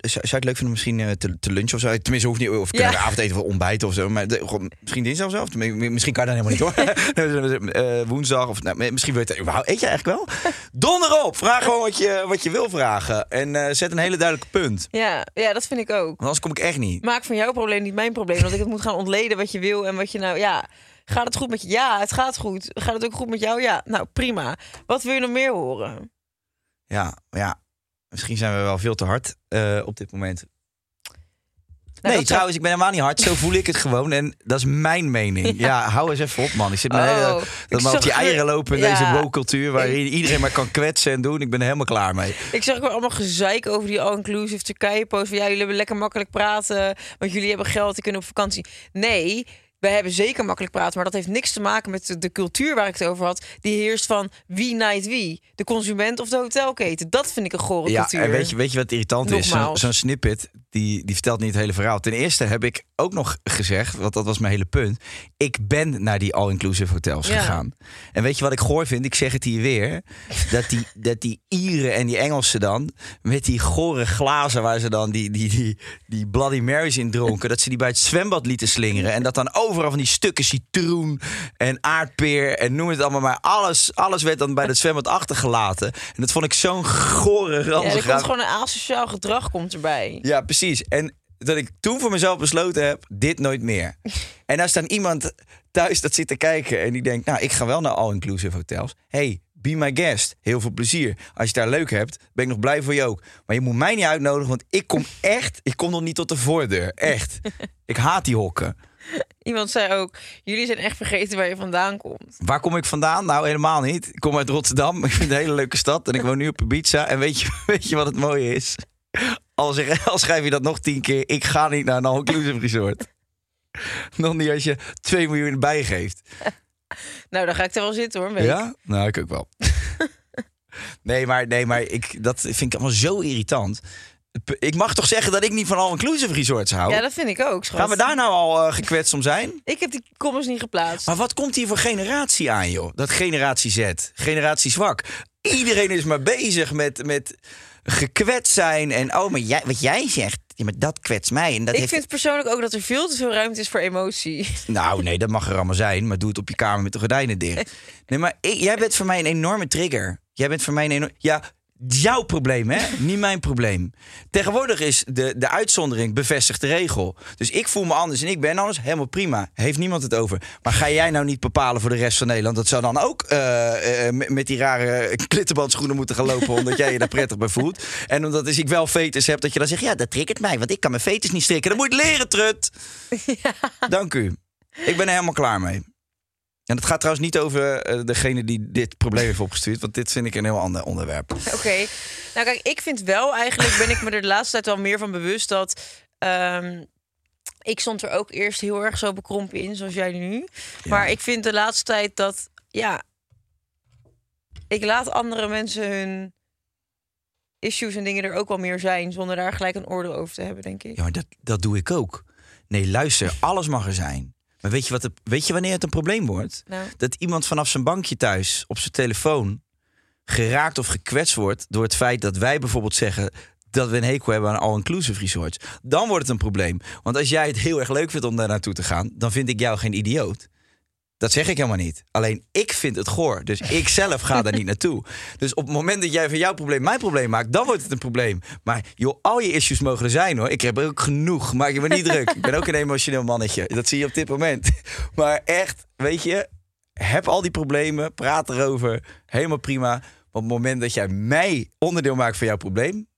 zou je het leuk vinden misschien te, te lunchen of zo? Tenminste, hoeft niet of Ja. ja. avondeten of ontbijten of zo. Maar de, misschien dinsdag of zo. Of misschien kan je dat helemaal niet hoor. Eh, woensdag of nou, misschien wil je überhaupt- Eet je eigenlijk wel? Donder op! Vraag gewoon wat je, wat je wil vragen. En zet een hele duidelijke punt. Ja, ja, dat vind ik ook. Want anders kom ik echt niet. Maak van jouw probleem niet mijn probleem. Want ik het moet gaan ontleden wat je wil en wat je nou... Ja, gaat het goed met je? Ja, het gaat goed. Gaat het ook goed met jou? Ja, nou prima. Wat wil je nog meer horen? Ja, ja. Misschien zijn we wel veel te hard eh, op dit moment. Nou, nee, zou- trouwens, ik ben helemaal niet hard. Zo voel ik het gewoon. En dat is mijn mening. Ja, hou eens even op, man. Ik zit Oh, hele, dat maar op die eieren lopen in Ja. deze woke-cultuur... waar iedereen maar kan kwetsen en doen. Ik ben er helemaal klaar mee. Ik zag ook wel allemaal gezeik over die all-inclusive Turkije-post. Ja, jullie hebben lekker makkelijk praten, want jullie hebben geld, die kunnen op vakantie. Nee, wij hebben zeker makkelijk praten, maar dat heeft niks te maken met de, cultuur waar ik het over had. Die heerst van wie night wie, de consument of de hotelketen. Dat vind ik een gore Ja, cultuur. en weet je, weet je wat irritant is? Zo'n snippet, die, die vertelt niet het hele verhaal. Ten eerste heb ik ook nog gezegd, want dat was mijn hele punt... ik ben naar die all-inclusive hotels Ja. gegaan. En weet je wat ik goor vind? Ik zeg het hier weer. Dat die, dat die Ieren en die Engelsen dan... met die gore glazen waar ze dan die, die, die, die Bloody Marys in dronken... dat ze die bij het zwembad lieten slingeren... en dat dan overal van die stukken citroen en aardpeer... en noem het allemaal maar. Alles, alles werd dan bij het zwembad achtergelaten. En dat vond ik zo'n gore, ja, er ranzig komt gewoon een asociaal gedrag komt erbij. ja, precies. En dat ik toen voor mezelf besloten heb, dit nooit meer. en als dan iemand thuis dat zit te kijken en die denkt, nou, ik ga wel naar all-inclusive hotels. Hey, be my guest. Heel veel plezier. Als je het daar leuk hebt, ben ik nog blij voor je ook. Maar je moet mij niet uitnodigen, want ik kom echt, ik kom nog niet tot de voordeur. Echt. ik haat die hokken. Iemand zei ook, jullie zijn echt vergeten waar je vandaan komt. Waar kom ik vandaan? Nou, helemaal niet. Ik kom uit Rotterdam. Ik vind het een hele leuke stad. En ik woon nu op Ibiza. En weet je, weet je wat het mooie is? Al, zeg, al schrijf je dat nog tien keer. Ik ga niet naar een all-inclusive resort. Nog niet als je 2 miljoen erbij geeft. Nou, dan ga ik er wel zitten hoor. Ja? Nou, ik ook wel. nee, maar, nee, maar ik, dat vind ik allemaal zo irritant. Ik mag toch zeggen dat ik niet van all-inclusive resorts hou? Ja, dat vind ik ook. Schat. Gaan we daar nou al eh, gekwetst om zijn? Ik heb die comments niet geplaatst. Maar wat komt hier voor generatie aan, joh? Dat generatie Z, generatie zwak. Iedereen is maar bezig met, met gekwetst zijn. En oh, maar jij, wat jij zegt, ja, maar dat kwetst mij. En dat ik heeft... vind persoonlijk ook dat er veel te veel ruimte is voor emotie. Nou, nee, dat mag er allemaal zijn. Maar doe het op je kamer met de gordijnen dicht. Nee, maar ik- jij bent voor mij een enorme trigger. Jij bent voor mij een enorme... Ja, jouw probleem, hè? Niet mijn probleem. Tegenwoordig is de, de uitzondering bevestigt de regel. Dus ik voel me anders en ik ben anders. Helemaal prima. Heeft niemand het over. Maar ga jij nou niet bepalen voor de rest van Nederland? Dat zou dan ook eh, eh, met, die rare klittenbandschoenen moeten gaan lopen... omdat jij je daar prettig bij voelt. En omdat als ik wel fetus heb, dat je dan zegt... ja, dat triggert mij, want ik kan mijn fetus niet strikken. Dan moet je leren, trut. Dank u. Ik ben er helemaal klaar mee. En het gaat trouwens niet over eh, degene die dit probleem heeft opgestuurd. Want dit vind ik een heel ander onderwerp. Oké. Nou kijk, ik vind wel eigenlijk, ben ik me er de laatste tijd wel meer van bewust dat... ehm, ik stond er ook eerst heel erg zo bekrompen in, zoals jij nu. Maar ik vind de laatste tijd dat, ja... Ik laat andere mensen hun issues en dingen er ook wel meer zijn... zonder daar gelijk een oordeel over te hebben, denk ik. Ja, maar dat, dat doe ik ook. Nee, luister, alles mag er zijn. Maar weet je, wat het, weet je wanneer het een probleem wordt? Nou. Dat iemand vanaf zijn bankje thuis op zijn telefoon geraakt of gekwetst wordt door het feit dat wij bijvoorbeeld zeggen dat we een hekel hebben aan all-inclusive resorts. Dan wordt het een probleem. Want als jij het heel erg leuk vindt om daar naartoe te gaan, dan vind ik jou geen idioot. Dat zeg ik helemaal niet. Alleen ik vind het goor. Dus ik zelf ga daar niet naartoe. Dus op het moment dat jij van jouw probleem mijn probleem maakt, dan wordt het een probleem. Maar joh, al je issues mogen er zijn hoor. Ik heb er ook genoeg. Maak je me niet druk. Ik ben ook een emotioneel mannetje. Dat zie je op dit moment. Maar echt, weet je, heb al die problemen. Praat erover. Helemaal prima. Maar op het moment dat jij mij onderdeel maakt van jouw probleem,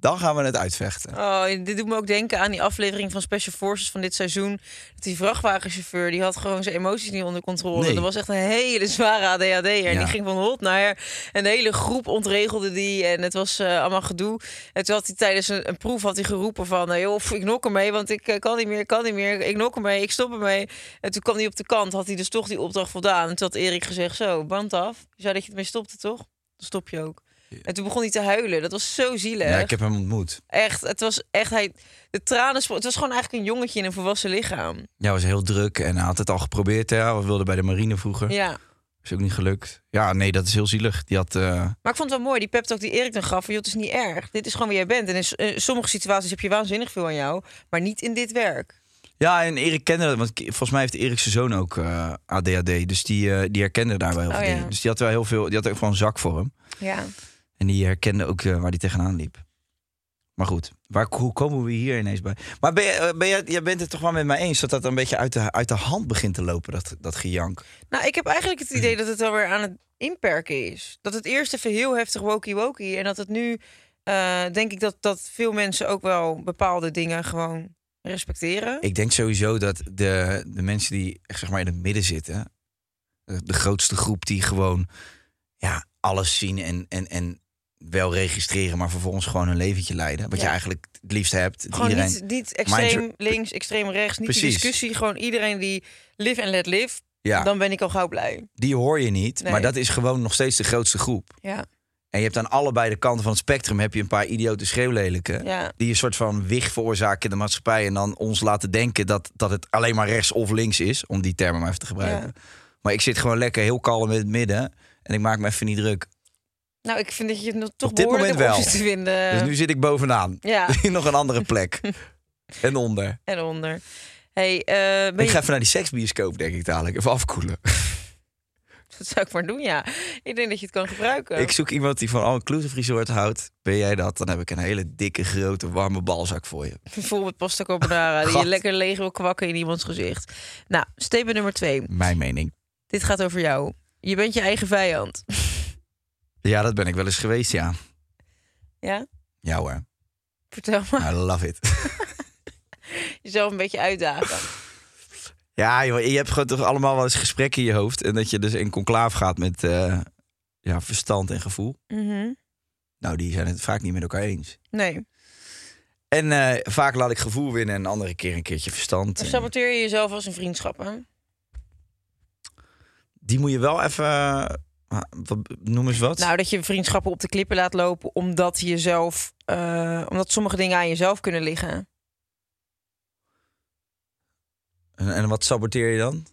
dan gaan we het uitvechten. Oh, dit doet me ook denken aan die aflevering van Special Forces van dit seizoen. Dat die vrachtwagenchauffeur, die had gewoon zijn emoties niet onder controle. Nee. Dat was echt een hele zware ADHD. En die ging van hot naar her. En de hele groep ontregelde die. En het was eh, allemaal gedoe. En toen had hij tijdens een, een proef had hij geroepen van... eh, joh, ik nok ermee, want ik eh, kan niet meer, ik kan niet meer. Ik nok ermee, ik stop ermee. En toen kwam hij op de kant, had hij dus toch die opdracht voldaan. En toen had Erik gezegd, zo, band af. Je zei dat je ermee stopte, toch? Dan stop je ook. En toen begon hij te huilen. Dat was zo zielig. Ja, ik heb hem ontmoet. Echt, het was echt, hij, de tranen, het was gewoon eigenlijk een jongetje in een volwassen lichaam. Ja, was heel druk en hij had het al geprobeerd. Hè. We wilden bij de marine vroeger. Ja. Is ook niet gelukt. Ja, nee, dat is heel zielig. Die had. eh, Maar ik vond het wel mooi, die pep talk die Erik dan gaf. van, joh, Het is niet erg. Dit is gewoon wie jij bent. En in sommige situaties heb je waanzinnig veel aan jou. Maar niet in dit werk. Ja, en Erik kende dat. Want volgens mij heeft Erik zijn zoon ook eh, ADHD. Dus die, eh, die herkende daar wel heel Oh, veel ja. Dus die had wel heel veel. Die had ook gewoon een zak voor hem. Ja. En die herkende ook eh, waar hij tegenaan liep. Maar goed, waar, hoe komen we hier ineens bij? Maar ben je, eh, ben je, jij bent het toch wel met mij eens dat dat een beetje uit de, uit de hand begint te lopen, dat, dat gejank? Nou, ik heb eigenlijk het idee dat het alweer aan het inperken is. Dat het eerst even heel heftig wokie-wokie. En dat het nu, eh, denk ik dat, dat veel mensen ook wel bepaalde dingen gewoon respecteren. Ik denk sowieso dat de, de mensen die echt, zeg maar in het midden zitten, de, de grootste groep die gewoon ja, alles zien en, en, en wel registreren, maar vervolgens gewoon een leventje leiden. Wat je Ja. eigenlijk het liefst hebt. Gewoon iedereen, niet, niet extreem Mind- links, extreem rechts, niet die discussie. Gewoon iedereen die live en let live. ja, Dan ben ik al gauw blij. die hoor je niet, Nee. maar dat is gewoon nog steeds de grootste groep. Ja, En je hebt aan allebei de kanten van het spectrum heb je een paar idiote schreeuwlelijken. ja. Die een soort van wig veroorzaken in de maatschappij. En dan ons laten denken dat, dat het alleen maar rechts of links is. Om die termen maar even te gebruiken. Maar ik zit gewoon lekker heel kalm in het midden. En ik maak me even niet druk. Nou, ik vind dat je het nog toch Op dit behoorlijk moment wel. te vinden. Dus nu zit ik bovenaan. Ja, nog een andere plek. en onder. en onder. Hey, eh, ben Ik je... ga even naar die seksbioscoop, denk ik dadelijk. Even afkoelen. Dat zou ik maar doen, ja. Ik denk dat je het kan gebruiken. Ik zoek iemand die van all-inclusive resort houdt. Ben jij dat? Dan heb ik een hele dikke, grote, warme balzak voor je. Bijvoorbeeld pasta carbonara, die je lekker leeg wil kwakken in iemands gezicht. Nou, statement nummer twee. Mijn mening. Dit gaat over jou. Je bent je eigen vijand. Ja, dat ben ik wel eens geweest, ja. Ja? Ja hoor. Vertel me. I love it. Jezelf een beetje uitdagen. Ja, joh, je hebt gewoon toch allemaal wel eens gesprekken in je hoofd. En dat je dus in conclaaf gaat met eh, ja, verstand en gevoel. Mhm. Nou, die zijn het vaak niet met elkaar eens. Nee. En eh, vaak laat ik gevoel winnen en andere keer een keertje verstand. En saboteer je jezelf als een vriendschap, hè? Die moet je wel even... wat, noem eens wat. Nou, dat je vriendschappen op de klippen laat lopen omdat je jezelf, eh, omdat sommige dingen aan jezelf kunnen liggen. en, en wat saboteer je dan?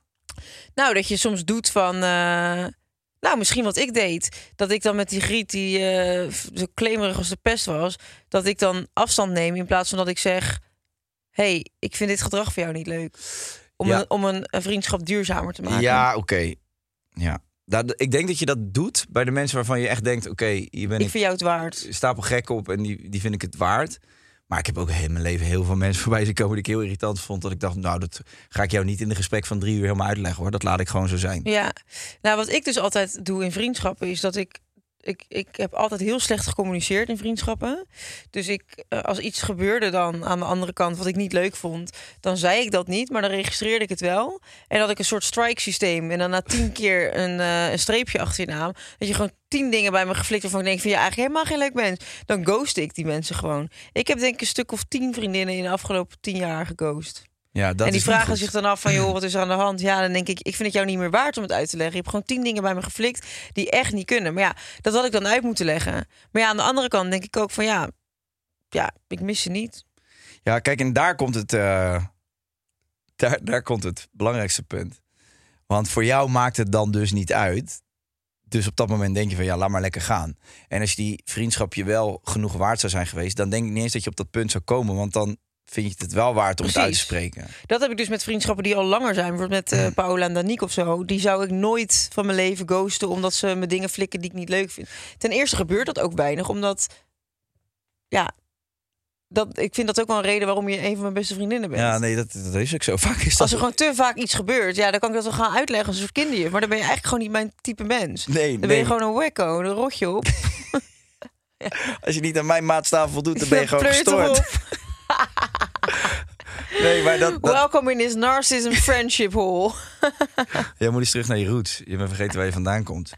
Nou, dat je soms doet van, eh, nou, misschien wat ik deed, dat ik dan met die griet die eh, zo klemerig als de pest was, dat ik dan afstand neem in plaats van dat ik zeg, hey, ik vind dit gedrag voor jou niet leuk, om, Ja. een, om een, een vriendschap duurzamer te maken. Ja, oké. Ja. Dat, ik denk dat je dat doet bij de mensen waarvan je echt denkt... oké, hier ben ik ik vind jou het waard. stapel gek op en die, die vind ik het waard. Maar ik heb ook in mijn leven heel veel mensen voorbij zien komen... die ik heel irritant vond. Dat ik dacht, nou, dat ga ik jou niet in een gesprek van drie uur helemaal uitleggen hoor. Dat laat ik gewoon zo zijn. Ja, nou wat ik dus altijd doe in vriendschappen is dat ik. Ik, ik heb altijd heel slecht gecommuniceerd in vriendschappen. Dus ik, eh, als iets gebeurde dan aan de andere kant wat ik niet leuk vond, dan zei ik dat niet, maar dan registreerde ik het wel. En had ik een soort strike systeem. En dan na tien keer een, eh, een streepje achter je naam. Dat je gewoon tien dingen bij me geflikt waarvan ik denk van ja, eigenlijk helemaal geen leuk mens. Dan ghost ik die mensen gewoon. Ik heb denk ik een stuk of tien vriendinnen in de afgelopen tien jaar geghost Ja, dat en die vragen goed. zich dan af van, joh, wat is er aan de hand? Ja, dan denk ik, ik vind het jou niet meer waard om het uit te leggen. Je hebt gewoon tien dingen bij me geflikt die echt niet kunnen. Maar ja, dat had ik dan uit moeten leggen. Maar ja, aan de andere kant denk ik ook van, ja, ja, ik mis ze niet. Ja, kijk, en daar komt het, eh, daar, daar komt het belangrijkste punt. Want voor jou maakt het dan dus niet uit. Dus op dat moment denk je van ja, laat maar lekker gaan. En als je die vriendschap je wel genoeg waard zou zijn geweest, dan denk ik niet eens dat je op dat punt zou komen. Want dan vind je het wel waard om het uit te spreken. Dat heb ik dus met vriendschappen die al langer zijn. Bijvoorbeeld met eh, Paola en Danique of zo. Die zou ik nooit van mijn leven ghosten omdat ze me dingen flikken die ik niet leuk vind. Ten eerste gebeurt dat ook weinig, omdat, ja, dat, ik vind dat ook wel een reden waarom je een van mijn beste vriendinnen bent. Ja, nee, dat, dat is ook zo. Vaak is dat. Als er gewoon te vaak iets gebeurt, ja, dan kan ik dat wel gaan uitleggen als een soort kinderjuf. Maar dan ben je eigenlijk gewoon niet mijn type mens. Nee, Dan ben je gewoon een wekko, een rotje op. Als je niet aan mijn maatstaven voldoet, dan ben je gewoon gestoord. Nee, maar dat, dat, Welcome in this narcissism friendship hole. jij moet eens terug naar je roots. Je bent vergeten waar je vandaan komt.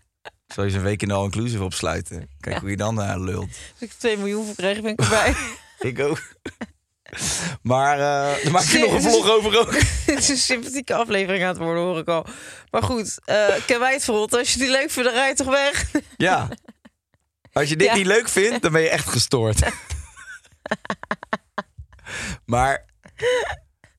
Zal je eens een week in de all-inclusive opsluiten. Kijk hoe je dan eh, lult. Als ik 2 miljoen voor krijg, ben ik erbij. Ik ook. Maar eh daar maak je nog een vlog over ook. Het is een sympathieke aflevering aan het worden, hoor ik al. Maar goed, eh ken wij het verrot. Als je die leuk vindt, dan rij je toch weg. Ja. Als je dit Ja. niet leuk vindt, dan ben je echt gestoord. maar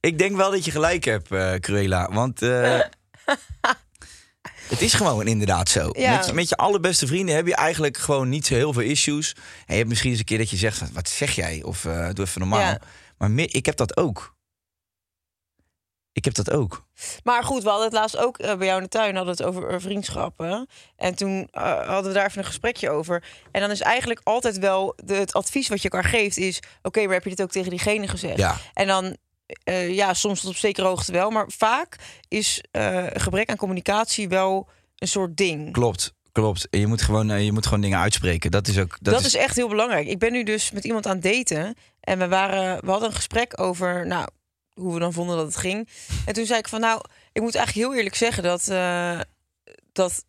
ik denk wel dat je gelijk hebt, eh Cruella. Want eh, het is gewoon inderdaad zo. Ja. Met, je, met je allerbeste vrienden heb je eigenlijk gewoon niet zo heel veel issues. En je hebt misschien eens een keer dat je zegt, wat zeg jij? Of eh, doe even normaal. Ja. Maar ik heb dat ook. Ik heb dat ook. Maar goed, we hadden het laatst ook eh, bij jou in de tuin hadden we het over eh, vriendschappen. En toen eh, hadden we daar even een gesprekje over. En dan is eigenlijk altijd wel de, het advies wat je elkaar geeft is... oké, maar heb je dit ook tegen diegene gezegd? Ja. En dan, ja, soms tot op zekere hoogte wel. Maar vaak is gebrek aan communicatie wel een soort ding. Klopt, klopt. Je moet gewoon, je moet gewoon dingen uitspreken. Dat is ook. Dat, Dat, is... echt heel belangrijk. Ik ben nu dus met iemand aan het daten. En we, waren, we hadden een gesprek over nou, hoe we dan vonden dat het ging. En toen zei ik van nou, ik moet eigenlijk heel eerlijk zeggen dat, eh, dat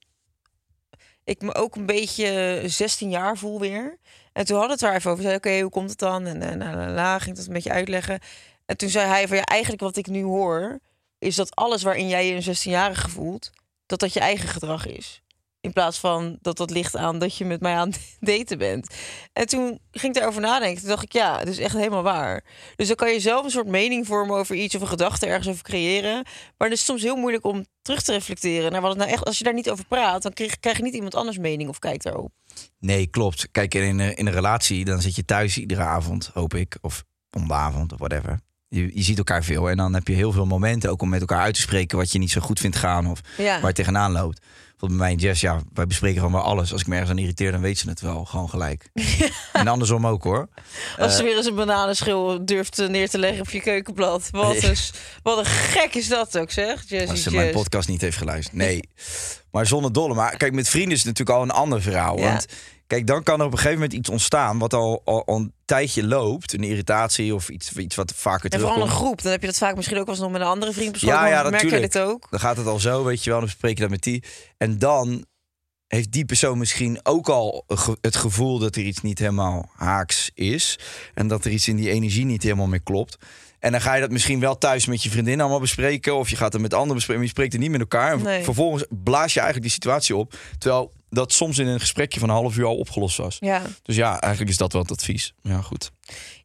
ik me ook een beetje 16 jaar voel weer. En toen hadden we het er even over. Zei oké, hoe komt het dan? En, en la, ging dat een beetje uitleggen. En toen zei hij van ja, eigenlijk wat ik nu hoor... is dat alles waarin jij je een 16-jarige voelt... dat dat je eigen gedrag is. In plaats van dat dat ligt aan dat je met mij aan het daten bent. En toen ging ik daarover nadenken. Toen dacht ik, ja, het is echt helemaal waar. Dus dan kan je zelf een soort mening vormen over iets of een gedachte ergens over creëren. Maar het is soms heel moeilijk om terug te reflecteren naar wat het nou echt. Als je daar niet over praat, dan krijg, krijg je niet iemand anders mening of kijkt daarop. Nee, klopt. Kijk, in een, in een relatie, dan zit je thuis iedere avond, hoop ik. Of om de avond, of whatever. Je, je ziet elkaar veel. En dan heb je heel veel momenten ook om met elkaar uit te spreken wat je niet zo goed vindt gaan. Of Ja. waar je tegenaan loopt. Bijvoorbeeld bij mij en Jess, ja, wij bespreken gewoon wel alles. Als ik me ergens aan irriteer, dan weet ze het wel. Gewoon gelijk. En andersom ook hoor. Als ze weer eens een bananenschil durft eh, neer te leggen op je keukenblad. Wat, is, wat een gek is dat ook, zeg. Als ze mijn podcast niet heeft geluisterd. Nee, maar zonder dolle. Maar kijk, met vrienden is het natuurlijk al een ander verhaal. Ja. Want Kijk, dan kan er op een gegeven moment iets ontstaan wat al, al, al een tijdje loopt. Een irritatie of iets, iets wat vaker En vooral terugkomt. een groep. Dan heb je dat vaak misschien ook wel eens nog met een andere vriend besproken. Ja, ja, merk je dit ook? Dan gaat het al zo, weet je wel. Dan bespreek je dat met die. En dan heeft die persoon misschien ook al het gevoel dat er iets niet helemaal haaks is. En dat er iets in die energie niet helemaal meer klopt. En dan ga je dat misschien wel thuis met je vriendin allemaal bespreken. Of je gaat het met anderen bespreken. Maar je spreekt het niet met elkaar. En Nee. vervolgens blaas je eigenlijk die situatie op. Terwijl dat soms in een gesprekje van een half uur al opgelost was. Ja. Dus ja, eigenlijk is dat wel het advies. Ja, goed.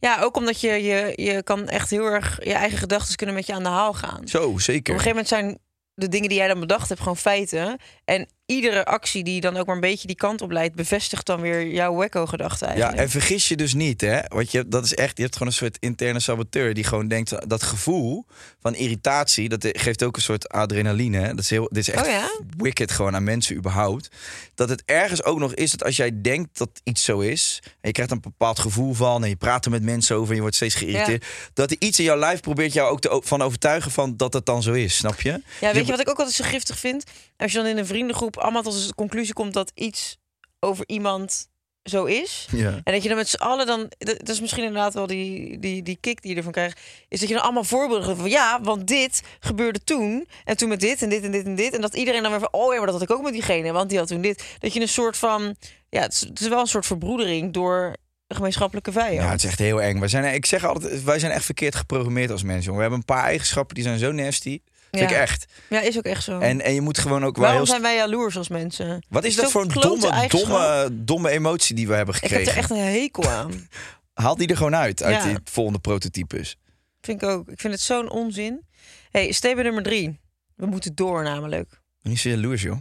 ja, ook omdat je, je, je kan echt heel erg... Je eigen gedachten kunnen met je aan de haal gaan. Zo, Op een zeker. gegeven moment zijn de dingen die jij dan bedacht hebt gewoon feiten. En iedere actie die dan ook maar een beetje die kant op leidt... bevestigt dan weer jouw wekko-gedachte Ja, eigenlijk. en vergis je dus niet, hè? Want je, hebt- dat is echt, je hebt gewoon een soort interne saboteur die gewoon denkt dat gevoel van irritatie, dat geeft ook een soort adrenaline. Hè? Dat is heel, dit is echt Oh ja? wicked gewoon aan mensen überhaupt. Dat het ergens ook nog is dat als jij denkt dat iets zo is, en je krijgt een bepaald gevoel van, en je praat er met mensen over en je wordt steeds geïrriteerd, dat er iets in jouw lijf probeert jou ook te, van overtuigen van dat het dan zo is, snap je? Ja, weet je wat ik ook altijd zo giftig vind? Als je dan in een vriendengroep allemaal tot de conclusie komt dat iets over iemand zo is. Ja. En dat je dan met z'n allen dan... Dat is misschien inderdaad wel die, die, die kick die je ervan krijgt. Is dat je dan allemaal voorbeelden geeft van... Ja, want dit gebeurde toen. En toen met dit en dit en dit en dit. En dat iedereen dan weer van... Oh ja, maar dat had ik ook met diegene. Want die had toen dit. Dat je een soort van... Ja, het is, het is wel een soort verbroedering door een gemeenschappelijke vijand. Ja, het is echt heel eng. Wij zijn, ik zeg altijd, wij zijn echt verkeerd geprogrammeerd als mensen. jongen. We hebben een paar eigenschappen die zijn zo nasty. Vind ik echt. Ja, is ook echt zo. En, en je moet gewoon ook wel Waarom zijn wij jaloers als mensen? Wat is Is dat voor een domme, domme, domme emotie die we hebben Ik gekregen? heb er echt een hekel aan. Haal die er gewoon uit, uit Ja. die volgende prototypes. Vind ik ook. Ik vind het zo'n onzin. hey, stapel nummer drie. We moeten door namelijk. Niet zo jaloers, joh.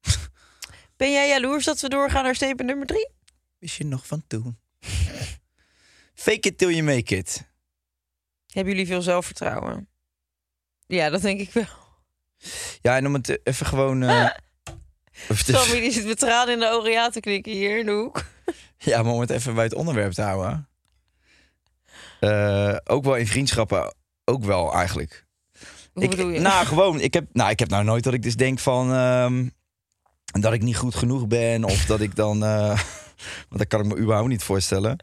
Ben jij jaloers dat we doorgaan naar stapel nummer drie? Wist je nog van toen? Fake it till you make it. Hebben jullie veel zelfvertrouwen? Ja, dat denk ik wel. Ja, en om het even gewoon... te- Sammy die zit met tranen in de ogen ja te knikken hier in de hoek. ja, maar om het even bij het onderwerp te houden. Eh, ook wel in vriendschappen, ook wel eigenlijk. Hoe ik, bedoel je? Nou, gewoon. Ik heb, nou, ik heb nou nooit dat ik dus denk van. ehm, dat ik niet goed genoeg ben. Of dat ik dan. eh, want dat kan ik me überhaupt niet voorstellen.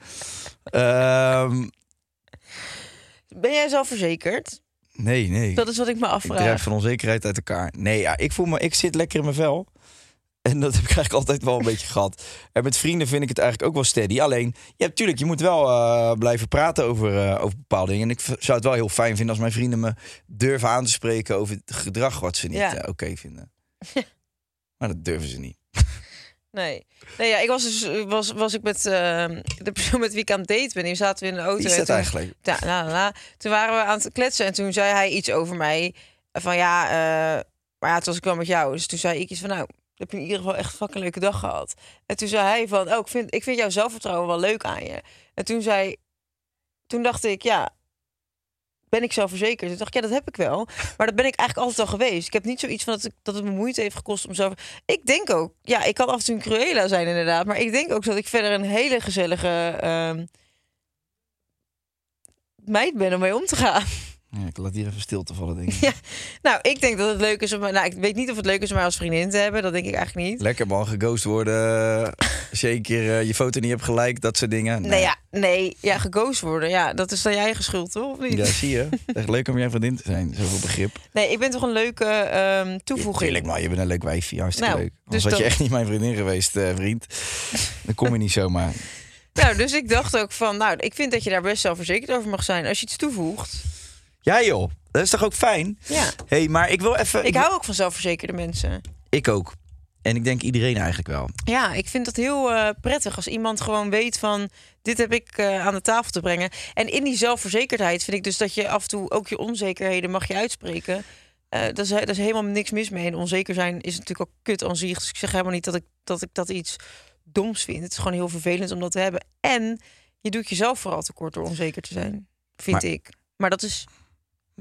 Ehm, Ben jij zelfverzekerd? Nee, nee. Dat is wat ik me ik drijf afvraag. van onzekerheid uit elkaar. Nee, ja, ik voel me. Ik zit lekker in mijn vel. En dat heb ik eigenlijk altijd wel een beetje gehad. En met vrienden vind ik het eigenlijk ook wel steady. Alleen, ja, tuurlijk, je moet wel eh, blijven praten over, eh, over bepaalde dingen. En ik zou het wel heel fijn vinden als mijn vrienden me durven aan te spreken over het gedrag wat ze niet Ja. eh, oké vinden. maar dat durven ze niet. Nee. Nee, ja, ik was dus was, was ik met eh, de persoon met wie ik aan het daten ben. Die zaten we in de auto. Wie is dat toen- eigenlijk? Ja. Toen waren we aan het kletsen en toen zei hij iets over mij. Van ja, eh, maar ja, toen was ik wel met jou. Dus toen zei ik iets van nou, heb je in ieder geval echt een fucking leuke dag gehad. En toen zei hij van, oh, ik vind, ik vind jouw zelfvertrouwen wel leuk aan je. En toen zei, toen dacht ik, ja, ben ik zelfverzekerd? Toen dacht ik, ja, dat heb ik wel. Maar dat ben ik eigenlijk altijd al geweest. Ik heb niet zoiets van dat, dat het me moeite heeft gekost om zelf... Ik denk ook, ja, ik kan af en toe een Cruella zijn inderdaad. Maar ik denk ook dat ik verder een hele gezellige ehm, meid ben om mee om te gaan. Ja, ik laat hier even stilte vallen, denk ik. Ja. Nou, ik denk dat het leuk is om... Nou, ik weet niet of het leuk is om mij als vriendin te hebben. Dat denk ik eigenlijk niet. Lekker man, geghost worden. Als je een keer je foto niet hebt gelijk, dat soort dingen. Nee, ja, nee, ja, geghost worden. Ja, dat is dan je eigen schuld, toch? Of niet? Ja, zie je. Echt leuk om jij vriendin te zijn. Zoveel begrip. Nee, ik ben toch een leuke ehm, toevoeging. Tuurlijk man, je bent een leuk wijfje. Hartstikke Nou, leuk. dus Anders had je echt niet mijn vriendin geweest, eh, vriend. Dan kom je niet zomaar. Nou, dus ik dacht ook van, nou, ik vind dat je daar best zelfverzekerd over mag zijn als je iets toevoegt. Ja joh, dat is toch ook fijn? Ja. hey, maar ik wil even... Ik hou ook van zelfverzekerde mensen. Ik ook. En ik denk iedereen eigenlijk wel. Ja, ik vind dat heel eh, prettig als iemand gewoon weet van dit heb ik eh, aan de tafel te brengen. En in die zelfverzekerdheid vind ik dus dat je af en toe ook je onzekerheden mag je uitspreken. Eh dat, is, daar is helemaal niks mis mee. En onzeker zijn is natuurlijk ook kut aan zich. Dus ik zeg helemaal niet dat ik, dat ik dat iets doms vind. Het is gewoon heel vervelend om dat te hebben. En je doet jezelf vooral tekort door onzeker te zijn, vind Maar- ik. Maar dat is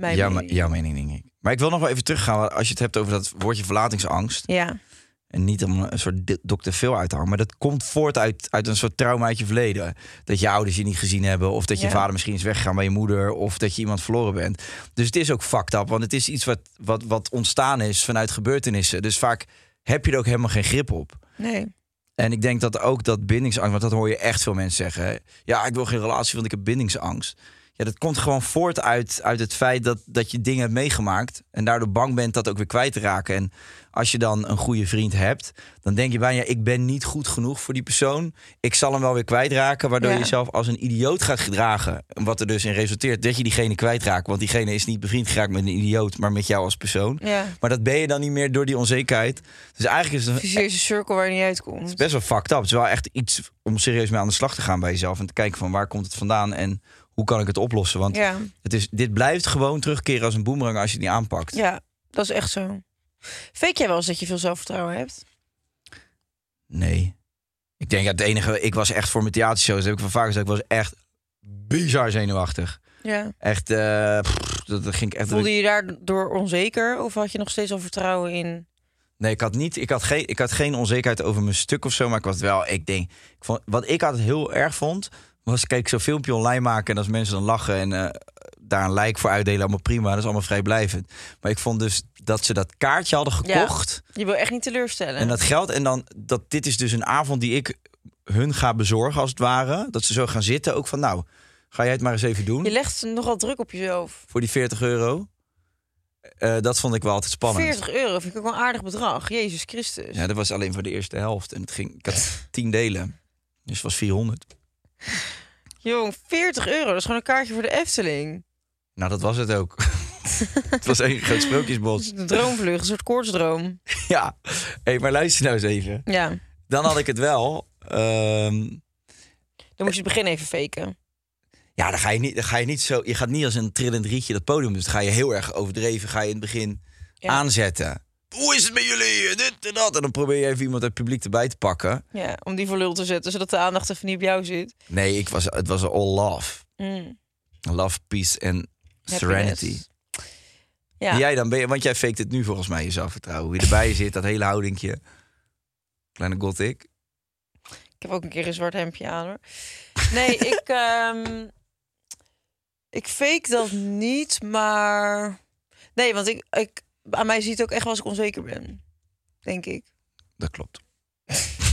mijn Ja, mening. jouw mening, denk ik. Maar ik wil nog wel even teruggaan. Als je het hebt over dat woordje verlatingsangst. Ja, En niet om een soort Dr. Phil uit te hangen. Maar dat komt voort uit, uit een soort trauma uit je verleden. Dat je ouders je niet gezien hebben. Of dat je Ja. vader misschien is weggegaan bij je moeder. Of dat je iemand verloren bent. Dus het is ook fucked up. Want het is iets wat, wat, wat ontstaan is vanuit gebeurtenissen. Dus vaak heb je er ook helemaal geen grip op. nee. En ik denk dat ook dat bindingsangst, want dat hoor je echt veel mensen zeggen. Ja, ik wil geen relatie, want ik heb bindingsangst. Ja, dat komt gewoon voort uit, uit het feit dat, dat je dingen hebt meegemaakt. En daardoor bang bent dat ook weer kwijt te raken. En als je dan een goede vriend hebt, dan denk je bijna, ik ben niet goed genoeg voor die persoon. Ik zal hem wel weer kwijtraken, waardoor Ja. je jezelf als een idioot gaat gedragen. Wat er dus in resulteert dat je diegene kwijtraakt. Want diegene is niet bevriend geraakt met een idioot, maar met jou als persoon. Ja. Maar dat ben je dan niet meer door die onzekerheid. Dus eigenlijk is het een, Vicieuze cirkel waar je niet uitkomt. best wel fucked up. Het is wel echt iets om serieus mee aan de slag te gaan bij jezelf. En te kijken van waar komt het vandaan en hoe kan ik het oplossen. Want Ja. het is, dit blijft gewoon terugkeren als een boemerang als je het niet aanpakt. ja, dat is echt zo. Fake jij wel eens dat je veel zelfvertrouwen hebt? Nee. Ik denk dat het enige... Ik was echt voor mijn theatershows, dat heb ik van vaak gezegd, ik was echt bizar zenuwachtig. Ja. Echt, eh, pff, dat, dat ging ik echt... Voelde je daardoor onzeker? Of had je nog steeds al vertrouwen in... Nee, ik had niet. Ik had geen, ik had geen onzekerheid over mijn stuk of zo. Maar ik was wel. Ik denk. Ik vond, wat ik altijd heel erg vond. Was kijk, zo'n filmpje online maken. En als mensen dan lachen. En eh, daar een like voor uitdelen. Allemaal prima. Dat is allemaal vrijblijvend. Maar ik vond dus dat ze dat kaartje hadden Ja. gekocht. Je wil echt niet teleurstellen. En dat geld. En dan. Dat dit is dus een avond die ik hun ga bezorgen. Als het ware. Dat ze zo gaan zitten. Ook van nou. Ga jij het maar eens even doen. Je legt nogal druk op jezelf. Voor die 40 euro. Eh, dat vond ik wel altijd spannend. 40 euro vind ik ook wel een aardig bedrag. Jezus Christus. Ja, dat was alleen voor de eerste helft. En het ging, ik had 10 delen. Dus het was 400. Jong, 40 euro. Dat is gewoon een kaartje voor de Efteling. Nou, dat was het ook. het was één groot sprookjesbos. Een droomvlucht, een soort koortsdroom. Ja. Hey, maar luister nou eens even. Ja, Dan had ik het wel. ehm, dan moet je het begin even faken. ja, dan ga, je niet, dan ga je niet zo... Je gaat niet als een trillend rietje dat podium. Dus dan ga je heel erg overdreven. Ga je in het begin Ja. aanzetten. Hoe is het met jullie? Dit en dat. En dan probeer je even iemand uit het publiek erbij te pakken. Ja, om die voor lul te zetten, zodat de aandacht even niet op jou zit. Nee, ik was, het was all love. Mm. Love, peace en serenity. Happiness. Ja. En Jij dan ben je, want jij faked het nu volgens mij, je zelfvertrouwen. Hoe je erbij zit, dat hele houdingje. Kleine gothic. Ik heb ook een keer een zwart hemdje aan hoor. Nee, ik, ehm, ik fake dat niet, maar. Nee, want ik, ik, aan mij ziet het ook echt wel als ik onzeker ben. Denk ik. Dat klopt.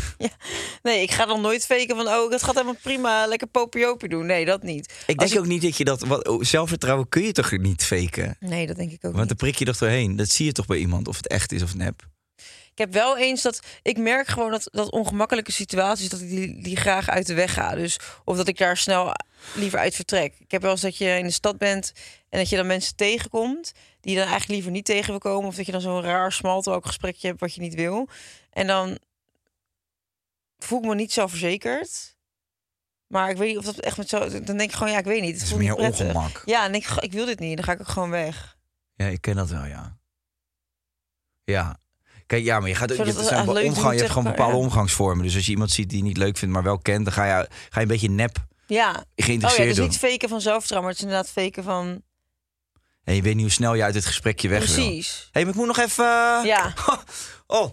Nee, ik ga dan nooit faken van, oh, het gaat helemaal prima, lekker popiopie doen. Nee, dat niet. Ik denk ook niet dat je dat... Wat, oh, zelfvertrouwen kun je toch niet faken? Nee, dat denk ik ook Want niet. dan prik je toch doorheen. Dat zie je toch bij iemand, of het echt is of nep. Ik heb wel eens dat ik merk gewoon dat, dat ongemakkelijke situaties dat ik die, die graag uit de weg ga. Dus of dat ik daar snel liever uit vertrek. Ik heb wel eens dat je in de stad bent en dat je dan mensen tegenkomt die je dan eigenlijk liever niet tegen wil komen. Of dat je dan zo'n raar smalltalk gesprekje hebt wat je niet wil. En dan voel ik me niet zo verzekerd. Maar ik weet niet of dat echt met zo. Dan denk ik gewoon, ja, ik weet niet. Het Het is meer ongemak. Ja, en ik, ik wil dit niet. Dan ga ik ook gewoon weg. Ja, ik ken dat wel, ja. Ja. Kijk, ja, maar je gaat. Zodat Je, het het zijn leuk omgang, doen je hebt gewoon elkaar, bepaalde ja. omgangsvormen. Dus als je iemand ziet die je niet leuk vindt, maar wel kent, dan ga je, ga je een beetje nep Ja. Oh ja, geïnteresseerd dus doen. niet faken van zelfvertrouwen, maar het is inderdaad faken van... En je weet niet hoe snel je uit het gesprekje weg wil. Precies. Hé, hey, maar ik moet nog even... eh, Ja. Oh,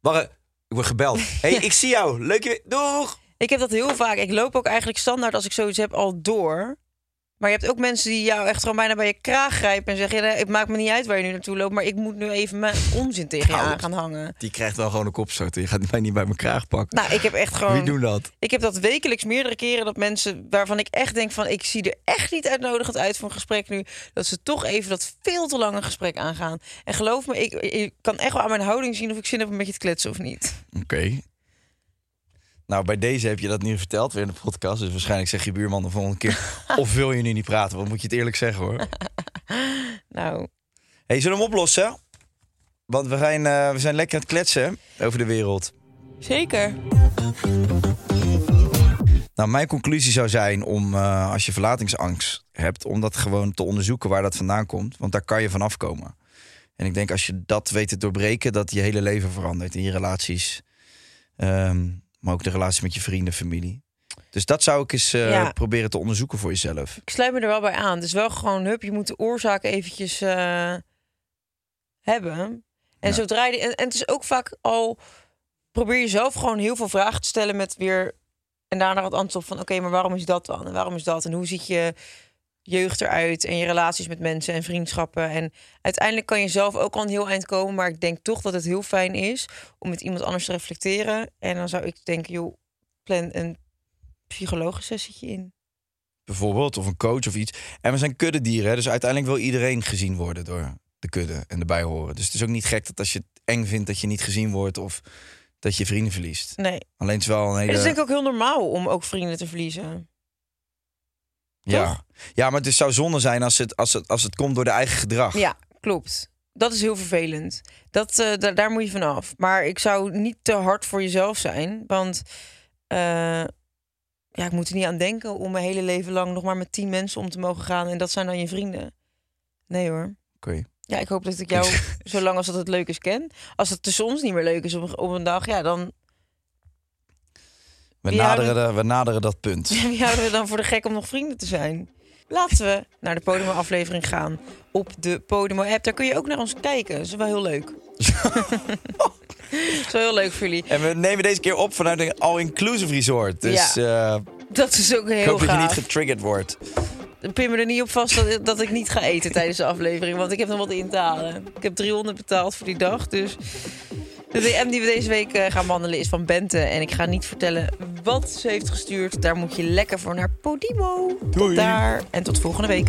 wacht. Ik word gebeld. Hé, hey, ik zie jou. Leuk je... Doeg! Ik heb dat heel vaak. Ik loop ook eigenlijk standaard als ik zoiets heb al door. Maar je hebt ook mensen die jou echt gewoon bijna bij je kraag grijpen en zeggen: ja, het maakt me niet uit waar je nu naartoe loopt, maar ik moet nu even mijn onzin tegen je Nou, aan gaan hangen. Die krijgt wel gewoon een kopstoot. Je gaat mij niet bij mijn kraag pakken. Nou, ik heb echt gewoon. Wie doen dat? Ik heb dat wekelijks meerdere keren dat mensen waarvan ik echt denk van ik zie er echt niet uitnodigend uit voor een gesprek nu, dat ze toch even dat veel te lange gesprek aangaan. En geloof me, ik, ik kan echt wel aan mijn houding zien of ik zin heb om met je te kletsen of niet. Oké. Nou, bij deze heb je dat nu verteld weer in de podcast. Dus waarschijnlijk zeg je buurman de volgende keer... of wil je nu niet praten? Want moet je het eerlijk zeggen, hoor. Nou, hey, zullen we hem oplossen? Want we zijn, eh, we zijn lekker aan het kletsen over de wereld. zeker. Nou, mijn conclusie zou zijn om, eh, als je verlatingsangst hebt, om dat gewoon te onderzoeken waar dat vandaan komt. Want daar kan je vanaf komen. En ik denk als je dat weet te doorbreken, dat je hele leven verandert in je relaties. Ehm, maar ook de relatie met je vrienden, familie. Dus dat zou ik eens eh, Ja. proberen te onderzoeken voor jezelf. Ik sluit me er wel bij aan. Het is wel gewoon, hup, je moet de oorzaak eventjes eh, hebben. En Ja. zodra je, en, en het is ook vaak al, probeer jezelf gewoon heel veel vragen te stellen met weer, en daarna het antwoord van, oké, maar waarom is dat dan? En waarom is dat? En hoe ziet je jeugd eruit en je relaties met mensen en vriendschappen. En uiteindelijk kan je zelf ook al een heel eind komen. Maar ik denk toch dat het heel fijn is om met iemand anders te reflecteren. En dan zou ik denken, joh, plan een psychologisch sessietje in. Bijvoorbeeld, of een coach of iets. En we zijn kuddedieren, hè, dus uiteindelijk wil iedereen gezien worden door de kudde en erbij horen. Dus het is ook niet gek dat als je het eng vindt dat je niet gezien wordt of dat je vrienden verliest. Nee. Alleen het is wel een Het is denk ik ook heel normaal om ook vrienden te verliezen. Ja. ja, maar het zou zonde zijn als het, als, het, als het komt door de eigen gedrag. Ja, klopt. Dat is heel vervelend. Dat, eh, da- daar moet je vanaf. Maar ik zou niet te hard voor jezelf zijn. Want eh, ja, ik moet er niet aan denken om mijn hele leven lang nog maar met tien mensen om te mogen gaan. En dat zijn dan je vrienden. Nee hoor. Oké. Ja, ik hoop dat ik jou, zolang als dat het leuk is, ken. Als het tussen ons niet meer leuk is op, op een dag, ja, dan We, Wie naderen de, we naderen dat punt. wie houden we dan voor de gek om nog vrienden te zijn? Laten we naar de Podimo-aflevering gaan op de Podimo-app. Daar kun je ook naar ons kijken. Dat is wel heel leuk. Dat is wel heel leuk voor jullie. En we nemen deze keer op vanuit een all-inclusive resort. Dus eh, Dat is ook ik heel hoop dat je niet getriggerd wordt. Pin me er niet op vast dat, dat ik niet ga eten tijdens de aflevering. Want ik heb nog wat in te halen. Ik heb 300 betaald voor die dag. Dus de DM die we deze week eh, gaan wandelen is van Bente. En ik ga niet vertellen wat ze heeft gestuurd. Daar moet je lekker voor naar Podimo. Tot Doei. daar en tot volgende week.